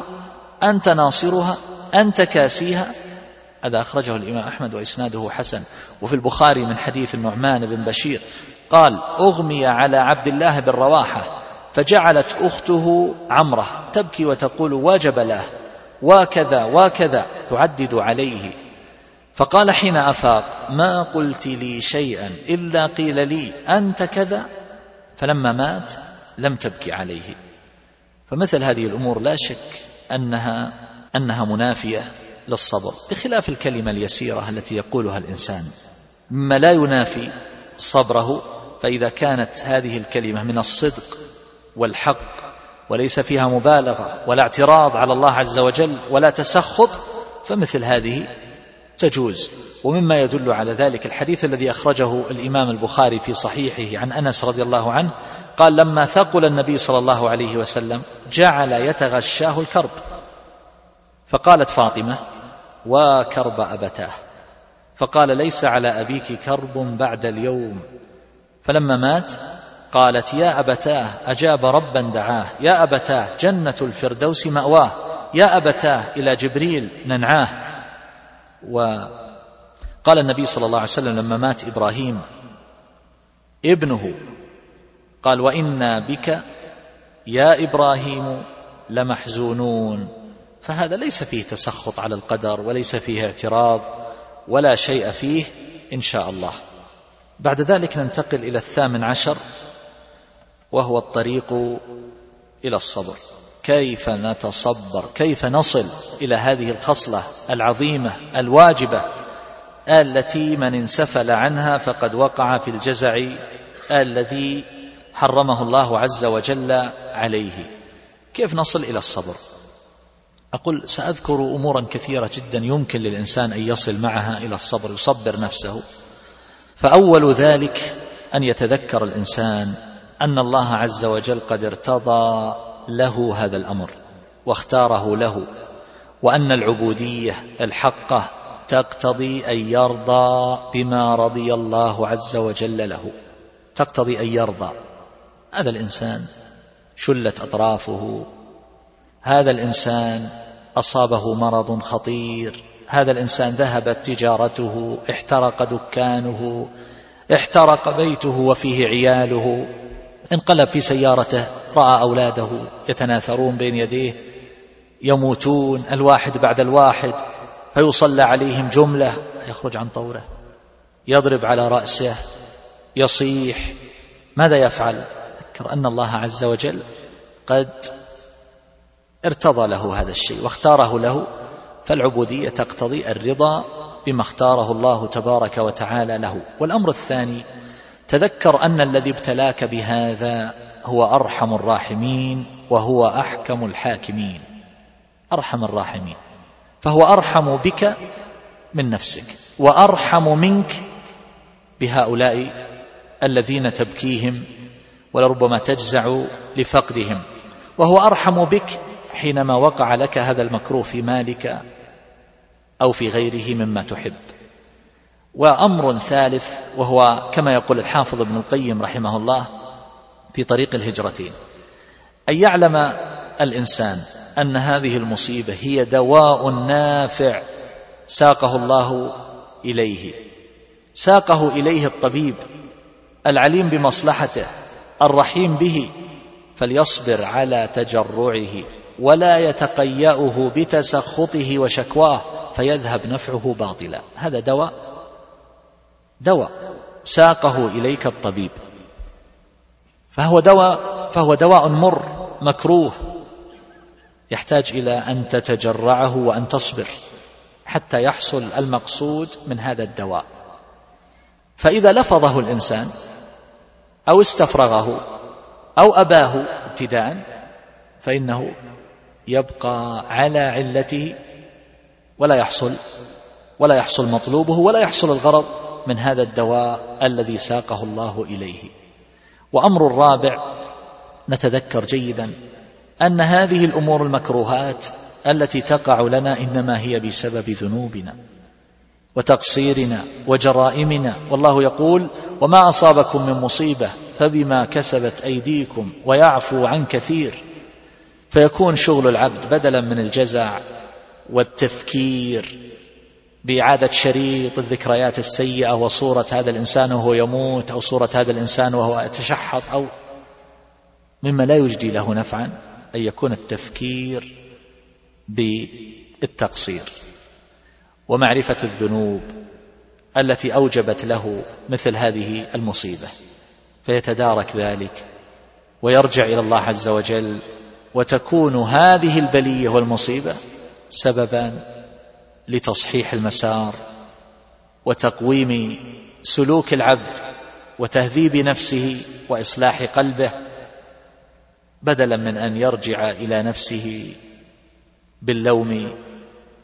أنت ناصرها أنت كاسيها هذا أخرجه الإمام أحمد وإسناده حسن. وفي البخاري من حديث النعمان بن بشير قال أغمي على عبد الله بن رواحة فجعلت أخته عمرة تبكي وتقول وجب له وكذا وكذا تعدد عليه. فقال حين أفاق ما قلت لي شيئا إلا قيل لي أنت كذا. فلما مات لم تبكي عليه. فمثل هذه الأمور لا شك أنها أنها منافية للصبر بخلاف الكلمة اليسيرة التي يقولها الإنسان. مما لا ينافي صبره فإذا كانت هذه الكلمة من الصدق والحق وليس فيها مبالغة ولا اعتراض على الله عز وجل ولا تسخط فمثل هذه تجوز. ومما يدل على ذلك الحديث الذي أخرجه الإمام البخاري في صحيحه عن أنس رضي الله عنه قال لما ثقل النبي صلى الله عليه وسلم جعل يتغشاه الكرب. فقالت فاطمة وكرب أبتاه. فقال ليس على أبيك كرب بعد اليوم. فلما مات قالت يا أبتاه أجاب ربا دعاه. يا أبتاه جنة الفردوس مأواه. يا أبتاه إلى جبريل ننعاه. وقال النبي صلى الله عليه وسلم لما مات إبراهيم ابنه. قال وإنا بك يا إبراهيم لمحزونون. فهذا ليس فيه تسخط على القدر وليس فيه اعتراض ولا شيء فيه إن شاء الله. بعد ذلك ننتقل إلى الثامن عشر. وهو الطريق إلى الصبر. كيف نتصبر؟ كيف نصل إلى هذه الخصلة العظيمة الواجبة التي من انسفل عنها فقد وقع في الجزع الذي حرمه الله عز وجل عليه. كيف نصل إلى الصبر؟ أقول سأذكر أمورا كثيرة جدا يمكن للإنسان أن يصل معها إلى الصبر يصبر نفسه. فأول ذلك أن يتذكر الإنسان أن الله عز وجل قد ارتضى له هذا الأمر واختاره له وأن العبودية الحقة تقتضي أن يرضى بما رضي الله عز وجل له. تقتضي أن يرضى. هذا الإنسان شلت أطرافه. هذا الإنسان أصابه مرض خطير. هذا الإنسان ذهبت تجارته احترق دكانه احترق بيته وفيه عياله. انقلب في سيارته رأى أولاده يتناثرون بين يديه يموتون الواحد بعد الواحد فيصلى عليهم جملة يخرج عن طوره يضرب على رأسه يصيح. ماذا يفعل؟ ذكر أن الله عز وجل قد ارتضى له هذا الشيء واختاره له فالعبودية تقتضي الرضا بما اختاره الله تبارك وتعالى له. والأمر الثاني تذكر أن الذي ابتلاك بهذا هو أرحم الراحمين وهو أحكم الحاكمين. أرحم الراحمين. فهو أرحم بك من نفسك وأرحم منك بهؤلاء الذين تبكيهم ولربما تجزع لفقدهم. وهو أرحم بك حينما وقع لك هذا المكروه في مالك أو في غيره مما تحب. وأمر ثالث وهو كما يقول الحافظ ابن القيم رحمه الله في طريق الهجرتين أن يعلم الإنسان أن هذه المصيبة هي دواء نافع ساقه الله إليه. ساقه إليه الطبيب العليم بمصلحته الرحيم به فليصبر على تجرعه ولا يتقيأه بتسخطه وشكواه فيذهب نفعه باطلا. هذا دواء دواء ساقه إليك الطبيب. فهو دواء فهو دواء مر مكروه. يحتاج إلى أن تتجرعه وأن تصبر حتى يحصل المقصود من هذا الدواء. فإذا لفظه الإنسان أو استفرغه أو أباه ابتداء فإنه يبقى على علته ولا يحصل ولا يحصل مطلوبه ولا يحصل الغرض. من هذا الدواء الذي ساقه الله إليه. وأمر الرابع نتذكر جيدا أن هذه الأمور المكروهات التي تقع لنا إنما هي بسبب ذنوبنا وتقصيرنا وجرائمنا. والله يقول وما أصابكم من مصيبة فبما كسبت أيديكم ويعفو عن كثير. فيكون شغل العبد بدلا من الجزع والتفكير. بإعادة شريط الذكريات السيئة وصورة هذا الإنسان وهو يموت أو صورة هذا الإنسان وهو يتشحط أو مما لا يجدي له نفعا أن يكون التفكير بالتقصير. ومعرفة الذنوب التي أوجبت له مثل هذه المصيبة فيتدارك ذلك ويرجع إلى الله عز وجل وتكون هذه البلية والمصيبة سببا لتصحيح المسار وتقويم سلوك العبد وتهذيب نفسه وإصلاح قلبه بدلا من أن يرجع إلى نفسه باللوم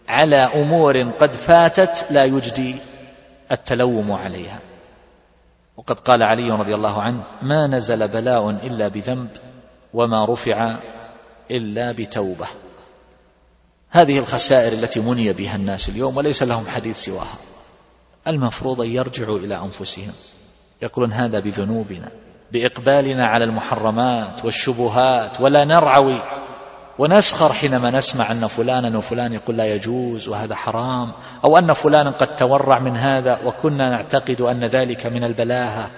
على أمور قد فاتت لا يجدي التلوم عليها. وقد قال علي رضي الله عنه ما نزل بلاء إلا بذنب وما رفع إلا بتوبة. هذه الخسائر التي مني بها الناس اليوم وليس لهم حديث سواها. المفروض أن يرجعوا إلى أنفسهم. يقولون هذا بذنوبنا بإقبالنا على المحرمات والشبهات ولا نرعوي. ونسخر حينما نسمع أن فلانا وفلان يقول لا يجوز وهذا حرام أو أن فلانا قد تورع من هذا وكنا نعتقد أن ذلك من البلاهة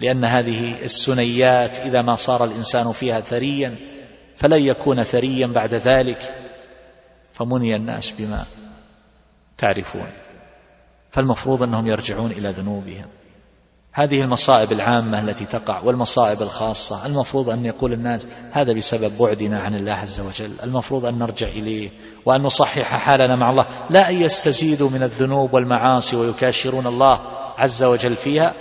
لأن هذه السنيات إذا ما صار الإنسان فيها ثريا فلن يكون ثريا بعد ذلك. فمني الناس بما تعرفون. فالمفروض أنهم يرجعون إلى ذنوبهم. هذه المصائب العامة التي تقع والمصائب الخاصة. المفروض أن يقول الناس هذا بسبب بعدنا عن الله عز وجل. المفروض أن نرجع إليه وأن نصحح حالنا مع الله. لا أن يستزيدوا من الذنوب والمعاصي ويكاشرون الله عز وجل فيها.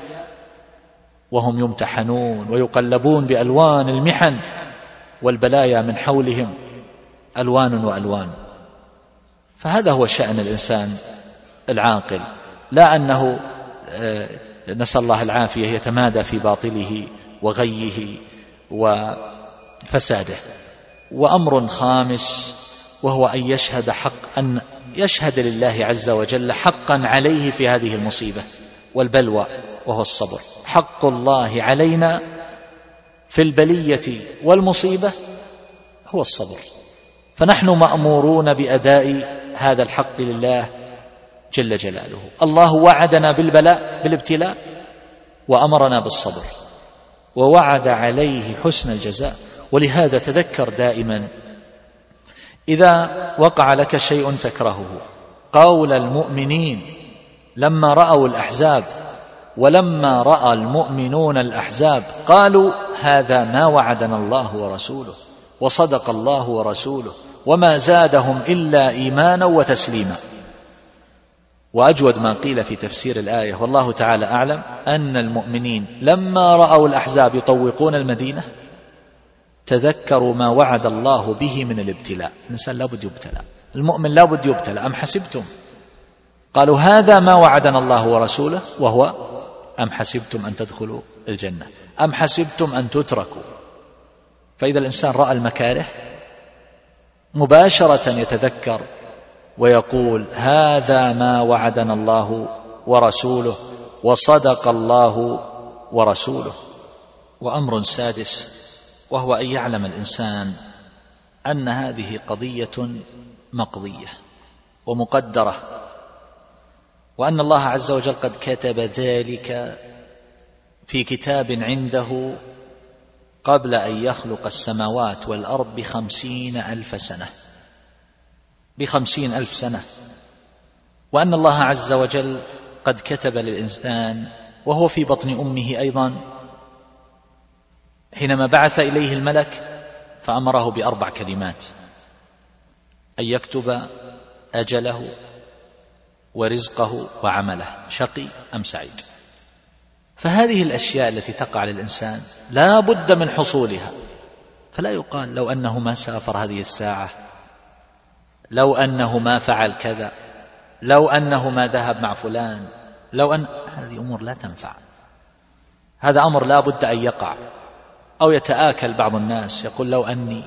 وهم يمتحنون ويقلبون بألوان المحن والبلايا من حولهم. ألوان وألوان. فهذا هو شأن الإنسان العاقل. لا أنه آه، نسأل الله العافية يتمادى في باطله وغيه وفساده. وأمر خامس وهو أن يشهد حق أن يشهد لله عز وجل حقا عليه في هذه المصيبة والبلوى وهو الصبر. حق الله علينا في البلية والمصيبة هو الصبر. فنحن مأمورون بأداء هذا الحق لله جل جلاله. الله وعدنا بالبلاء بالابتلاء وأمرنا بالصبر. ووعد عليه حسن الجزاء. ولهذا تذكر دائما إذا وقع لك شيء تكرهه قول المؤمنين لما رأوا الأحزاب ولما رأى المؤمنون الأحزاب قالوا هذا ما وعدنا الله ورسوله وصدق الله ورسوله وما زادهم الا ايمانا وتسليما. واجود ما قيل في تفسير الايه والله تعالى اعلم ان المؤمنين لما راوا الاحزاب يطوقون المدينة تذكروا ما وعد الله به من الابتلاء. الانسان لابد يبتلى. المؤمن لابد يبتلى. ام حسبتم؟ قالوا هذا ما وعدنا الله ورسوله وهو ام حسبتم ان تدخلوا الجنه. ام حسبتم ان تتركوا. فاذا الانسان راى المكاره مباشرة يتذكر ويقول هذا ما وعدنا الله ورسوله وصدق الله ورسوله. وأمر سادس وهو أن يعلم الإنسان أن هذه قضية مقضية ومقدرة وأن الله عز وجل قد كتب ذلك في كتاب عنده قبل أن يخلق السماوات والأرض بخمسين ألف سنة. بخمسين ألف سنة. وأن الله عز وجل قد كتب للإنسان وهو في بطن أمه أيضا حينما بعث إليه الملك فأمره بأربع كلمات. أن يكتب أجله ورزقه وعمله شقي أم سعيد؟ فهذه الأشياء التي تقع للإنسان لا بد من حصولها. فلا يقال لو أنه ما سافر هذه الساعة لو أنه ما فعل كذا لو أنه ما ذهب مع فلان لو أن هذه أمور لا تنفع. هذا أمر لا بد أن يقع. أو يتآكل بعض الناس يقول لو أني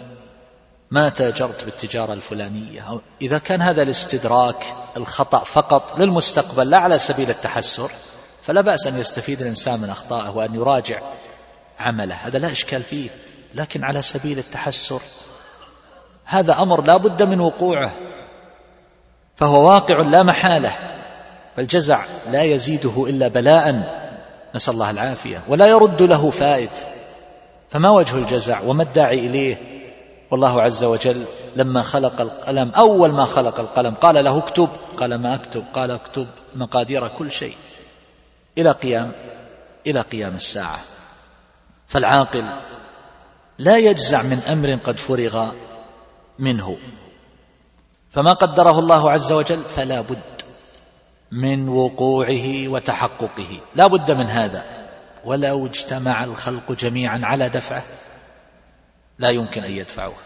ما تاجرت بالتجارة الفلانية أو إذا كان هذا الاستدراك الخطأ فقط للمستقبل لا على سبيل التحسر فلا بأس أن يستفيد الإنسان من أخطائه وأن يراجع عمله. هذا لا إشكال فيه لكن على سبيل التحسر. هذا أمر لا بد من وقوعه فهو واقع لا محالة فالجزع لا يزيده إلا بلاء. نسأل الله العافية. ولا يرد له فائد فما وجه الجزع؟ وما الداعي إليه؟ والله عز وجل لما خلق القلم أول ما خلق القلم قال له اكتب قال ما أكتب قال اكتب مقادير كل شيء. إلى قيام إلى قيام الساعة. فالعاقل لا يجزع من أمر قد فرغ منه. فما قدره الله عز وجل فلا بد من وقوعه وتحققه. لا بد من هذا. ولو اجتمع الخلق جميعا على دفعه لا يمكن أن يدفعوه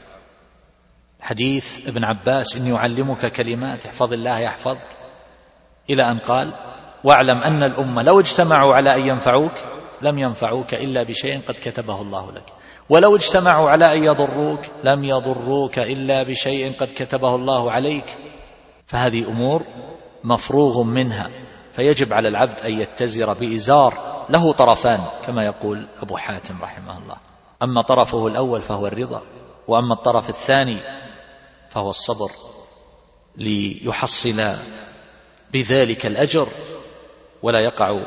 حديث ابن عباس إني أعلمك كلمات احفظ الله يحفظك. إلى أن قال واعلم أن الأمة لو اجتمعوا على أن ينفعوك لم ينفعوك إلا بشيء قد كتبه الله لك. ولو اجتمعوا على أن يضروك لم يضروك إلا بشيء قد كتبه الله عليك. فهذه أمور مفروغ منها فيجب على العبد أن يتزر بإزار له طرفان كما يقول أبو حاتم رحمه الله. أما طرفه الأول فهو الرضا وأما الطرف الثاني فهو الصبر ليحصل بذلك الأجر. ولا يقع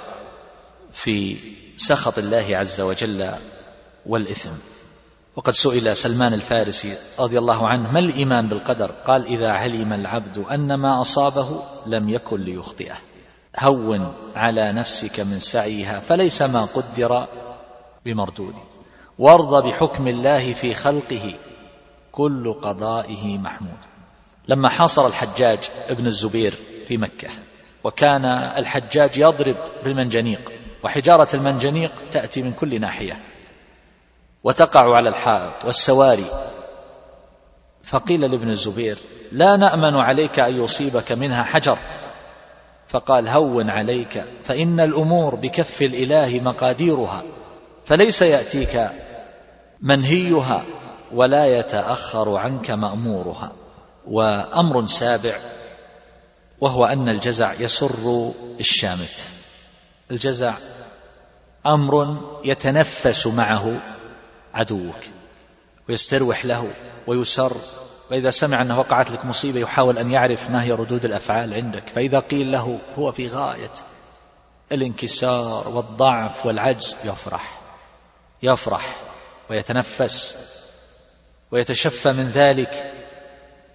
في سخط الله عز وجل والإثم. وقد سئل سلمان الفارسي رضي الله عنه ما الإيمان بالقدر؟ قال إذا علم العبد أن ما أصابه لم يكن ليخطئه. هون على نفسك من سعيها فليس ما قدر بمردود. وارض بحكم الله في خلقه كل قضائه محمود. لما حاصر الحجاج ابن الزبير في مكة وكان الحجاج يضرب بالمنجنيق وحجارة المنجنيق تأتي من كل ناحية وتقع على الحائط والسواري. فقيل لابن الزبير لا نأمن عليك أن يصيبك منها حجر. فقال هون عليك فإن الأمور بكف الإله مقاديرها فليس يأتيك منهيها ولا يتأخر عنك مأمورها. وأمر سابع وهو أن الجزع يسر الشامت. الجزع أمر يتنفس معه عدوك ويستروح له ويسر فإذا سمع أنه وقعت لك مصيبة يحاول أن يعرف ما هي ردود الأفعال عندك. فإذا قيل له هو في غاية الانكسار والضعف والعجز يفرح يفرح ويتنفس ويتشفى من ذلك.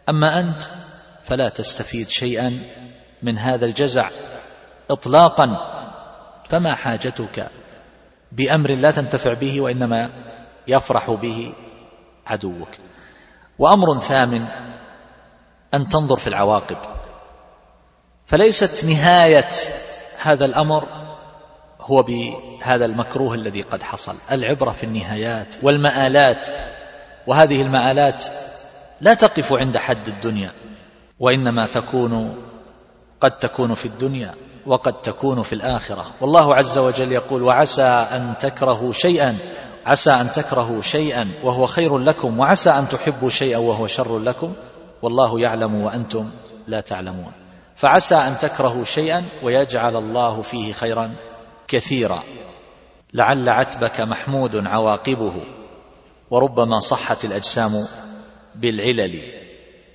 أما أنت فلا تستفيد شيئا من هذا الجزع إطلاقا فما حاجتك بأمر لا تنتفع به وإنما يفرح به عدوك. وأمر ثامن أن تنظر في العواقب. فليست نهاية هذا الأمر هو بهذا المكروه الذي قد حصل. العبرة في النهايات والمآلات وهذه المآلات لا تقف عند حد الدنيا وإنما تكون قد تكون في الدنيا وقد تكون في الآخرة. والله عز وجل يقول وعسى أن تكرهوا شيئا عسى أن تكرهوا شيئا وهو خير لكم وعسى أن تحبوا شيئا وهو شر لكم. والله يعلم وأنتم لا تعلمون. فعسى أن تكرهوا شيئا ويجعل الله فيه خيرا كثيرا. لعل عتبك محمود عواقبه وربما صحت الأجسام بالعلل.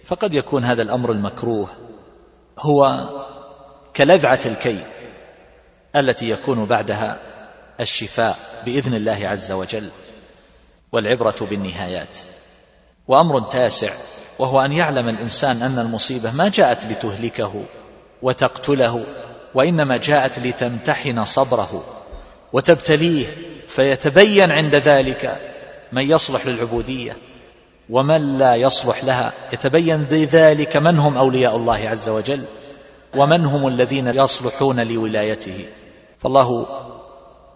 فقد يكون هذا الأمر المكروه هو كلذعة الكي التي يكون بعدها الشفاء بإذن الله عز وجل والعبرة بالنهايات. وأمر تاسع وهو أن يعلم الإنسان أن المصيبة ما جاءت لتهلكه وتقتله وإنما جاءت لتمتحن صبره وتبتليه فيتبين عند ذلك من يصلح للعبودية ومن لا يصلح لها. يتبين بذلك من هم أولياء الله عز وجل ومن هم الذين يصلحون لولايته. فالله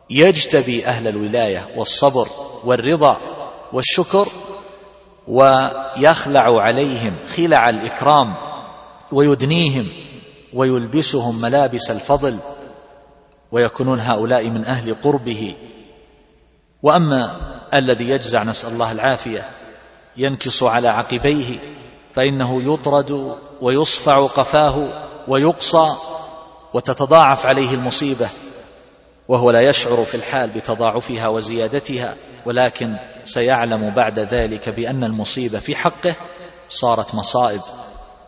يجتبي أهل الولاية والصبر والرضا والشكر ويخلع عليهم خلع الإكرام ويدنيهم ويلبسهم ملابس الفضل ويكونون هؤلاء من أهل قربه. وأما الذي يجزع نسأل الله العافية ينكص على عقبيه فإنه يطرد ويصفع قفاه ويقصى وتتضاعف عليه المصيبة وهو لا يشعر في الحال بتضاعفها وزيادتها ولكن سيعلم بعد ذلك بأن المصيبة في حقه صارت مصائب.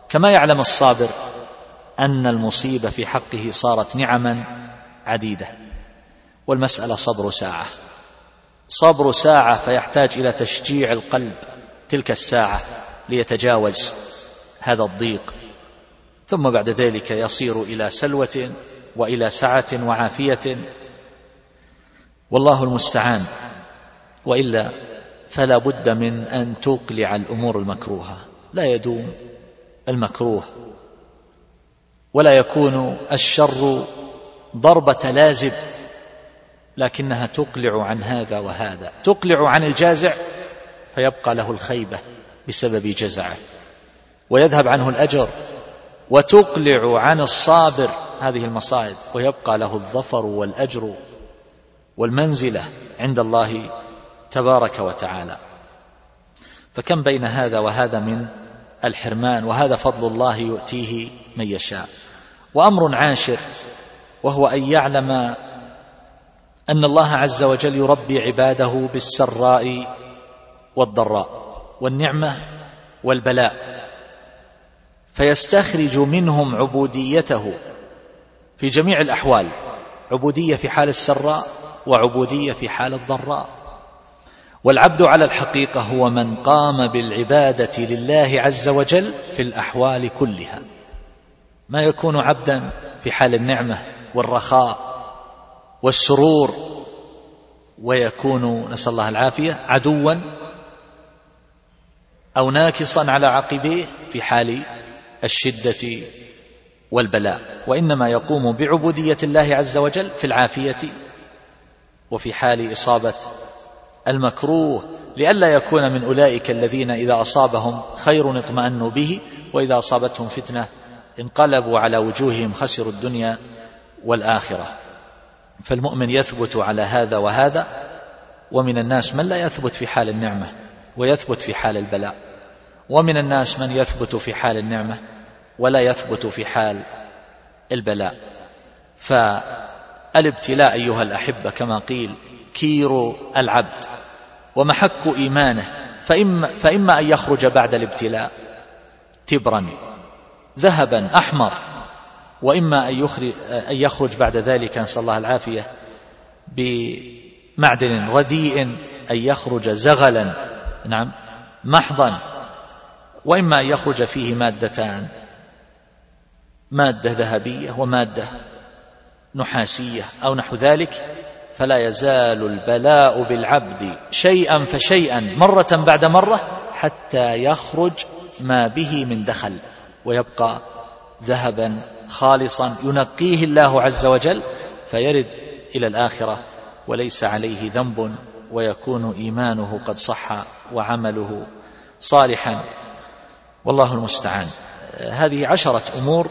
كما يعلم الصابر أن المصيبة في حقه صارت نعما عديدة. والمسألة صبر ساعة. صبر ساعة فيحتاج إلى تشجيع القلب. تلك الساعة ليتجاوز هذا الضيق. ثم بعد ذلك يصير إلى سلوة وإلى سعة وعافية. والله المستعان. وإلا فلا بد من أن توقلع الأمور المكروهة. لا يدوم المكروه. ولا يكون الشر ضربة لازب لكنها تقلع عن هذا وهذا. تقلع عن الجازع فيبقى له الخيبة بسبب جزعه. ويذهب عنه الأجر وتقلع عن الصابر هذه المصائب ويبقى له الظفر والأجر والمنزلة عند الله تبارك وتعالى. فكم بين هذا وهذا من الحرمان؟ وهذا فضل الله يؤتيه من يشاء. وأمر عاشر وهو أن يعلم أن الله عز وجل يربي عباده بالسراء والضراء والنعمة والبلاء. فيستخرج منهم عبوديته في جميع الأحوال عبودية في حال السراء وعبودية في حال الضراء. والعبد على الحقيقة هو من قام بالعبادة لله عز وجل في الأحوال كلها. ما يكون عبدا في حال النعمة والرخاء والسرور ويكون نسأل الله العافية عدوا أو ناكصا على عقبيه في حال الشدة والبلاء. وإنما يقوم بعبودية الله عز وجل في العافية وفي حال إصابة المكروه لئلا يكون من أولئك الذين إذا أصابهم خير اطمأنوا به وإذا أصابتهم فتنة انقلبوا على وجوههم خسروا الدنيا والآخرة. فالمؤمن يثبت على هذا وهذا ومن الناس من لا يثبت في حال النعمة. ويثبت في حال البلاء. ومن الناس من يثبت في حال النعمة ولا يثبت في حال البلاء. فالابتلاء أيها الأحبة كما قيل كير العبد ومحك إيمانه فاما, فإما أن يخرج بعد الابتلاء تبرا ذهبا أحمر وإما أن يخرج, أن يخرج بعد ذلك نسأل الله العافية بمعدن رديء أن يخرج زغلا. نعم. محضا. وإما ان يخرج فيه مادتان. مادة ذهبية ومادة نحاسية أو نحو ذلك. فلا يزال البلاء بالعبد شيئا فشيئا مرة بعد مرة حتى يخرج ما به من دخل. ويبقى ذهبا خالصا ينقيه الله عز وجل فيرد إلى الآخرة وليس عليه ذنب ويكون إيمانه قد صح وعمله صالحا. والله المستعان. هذه عشرة أمور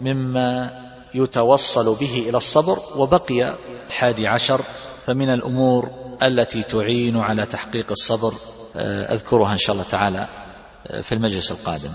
مما يتوصل به إلى الصبر وبقي الحادي عشر فمن الأمور التي تعين على تحقيق الصبر أذكرها إن شاء الله تعالى في المجلس القادم.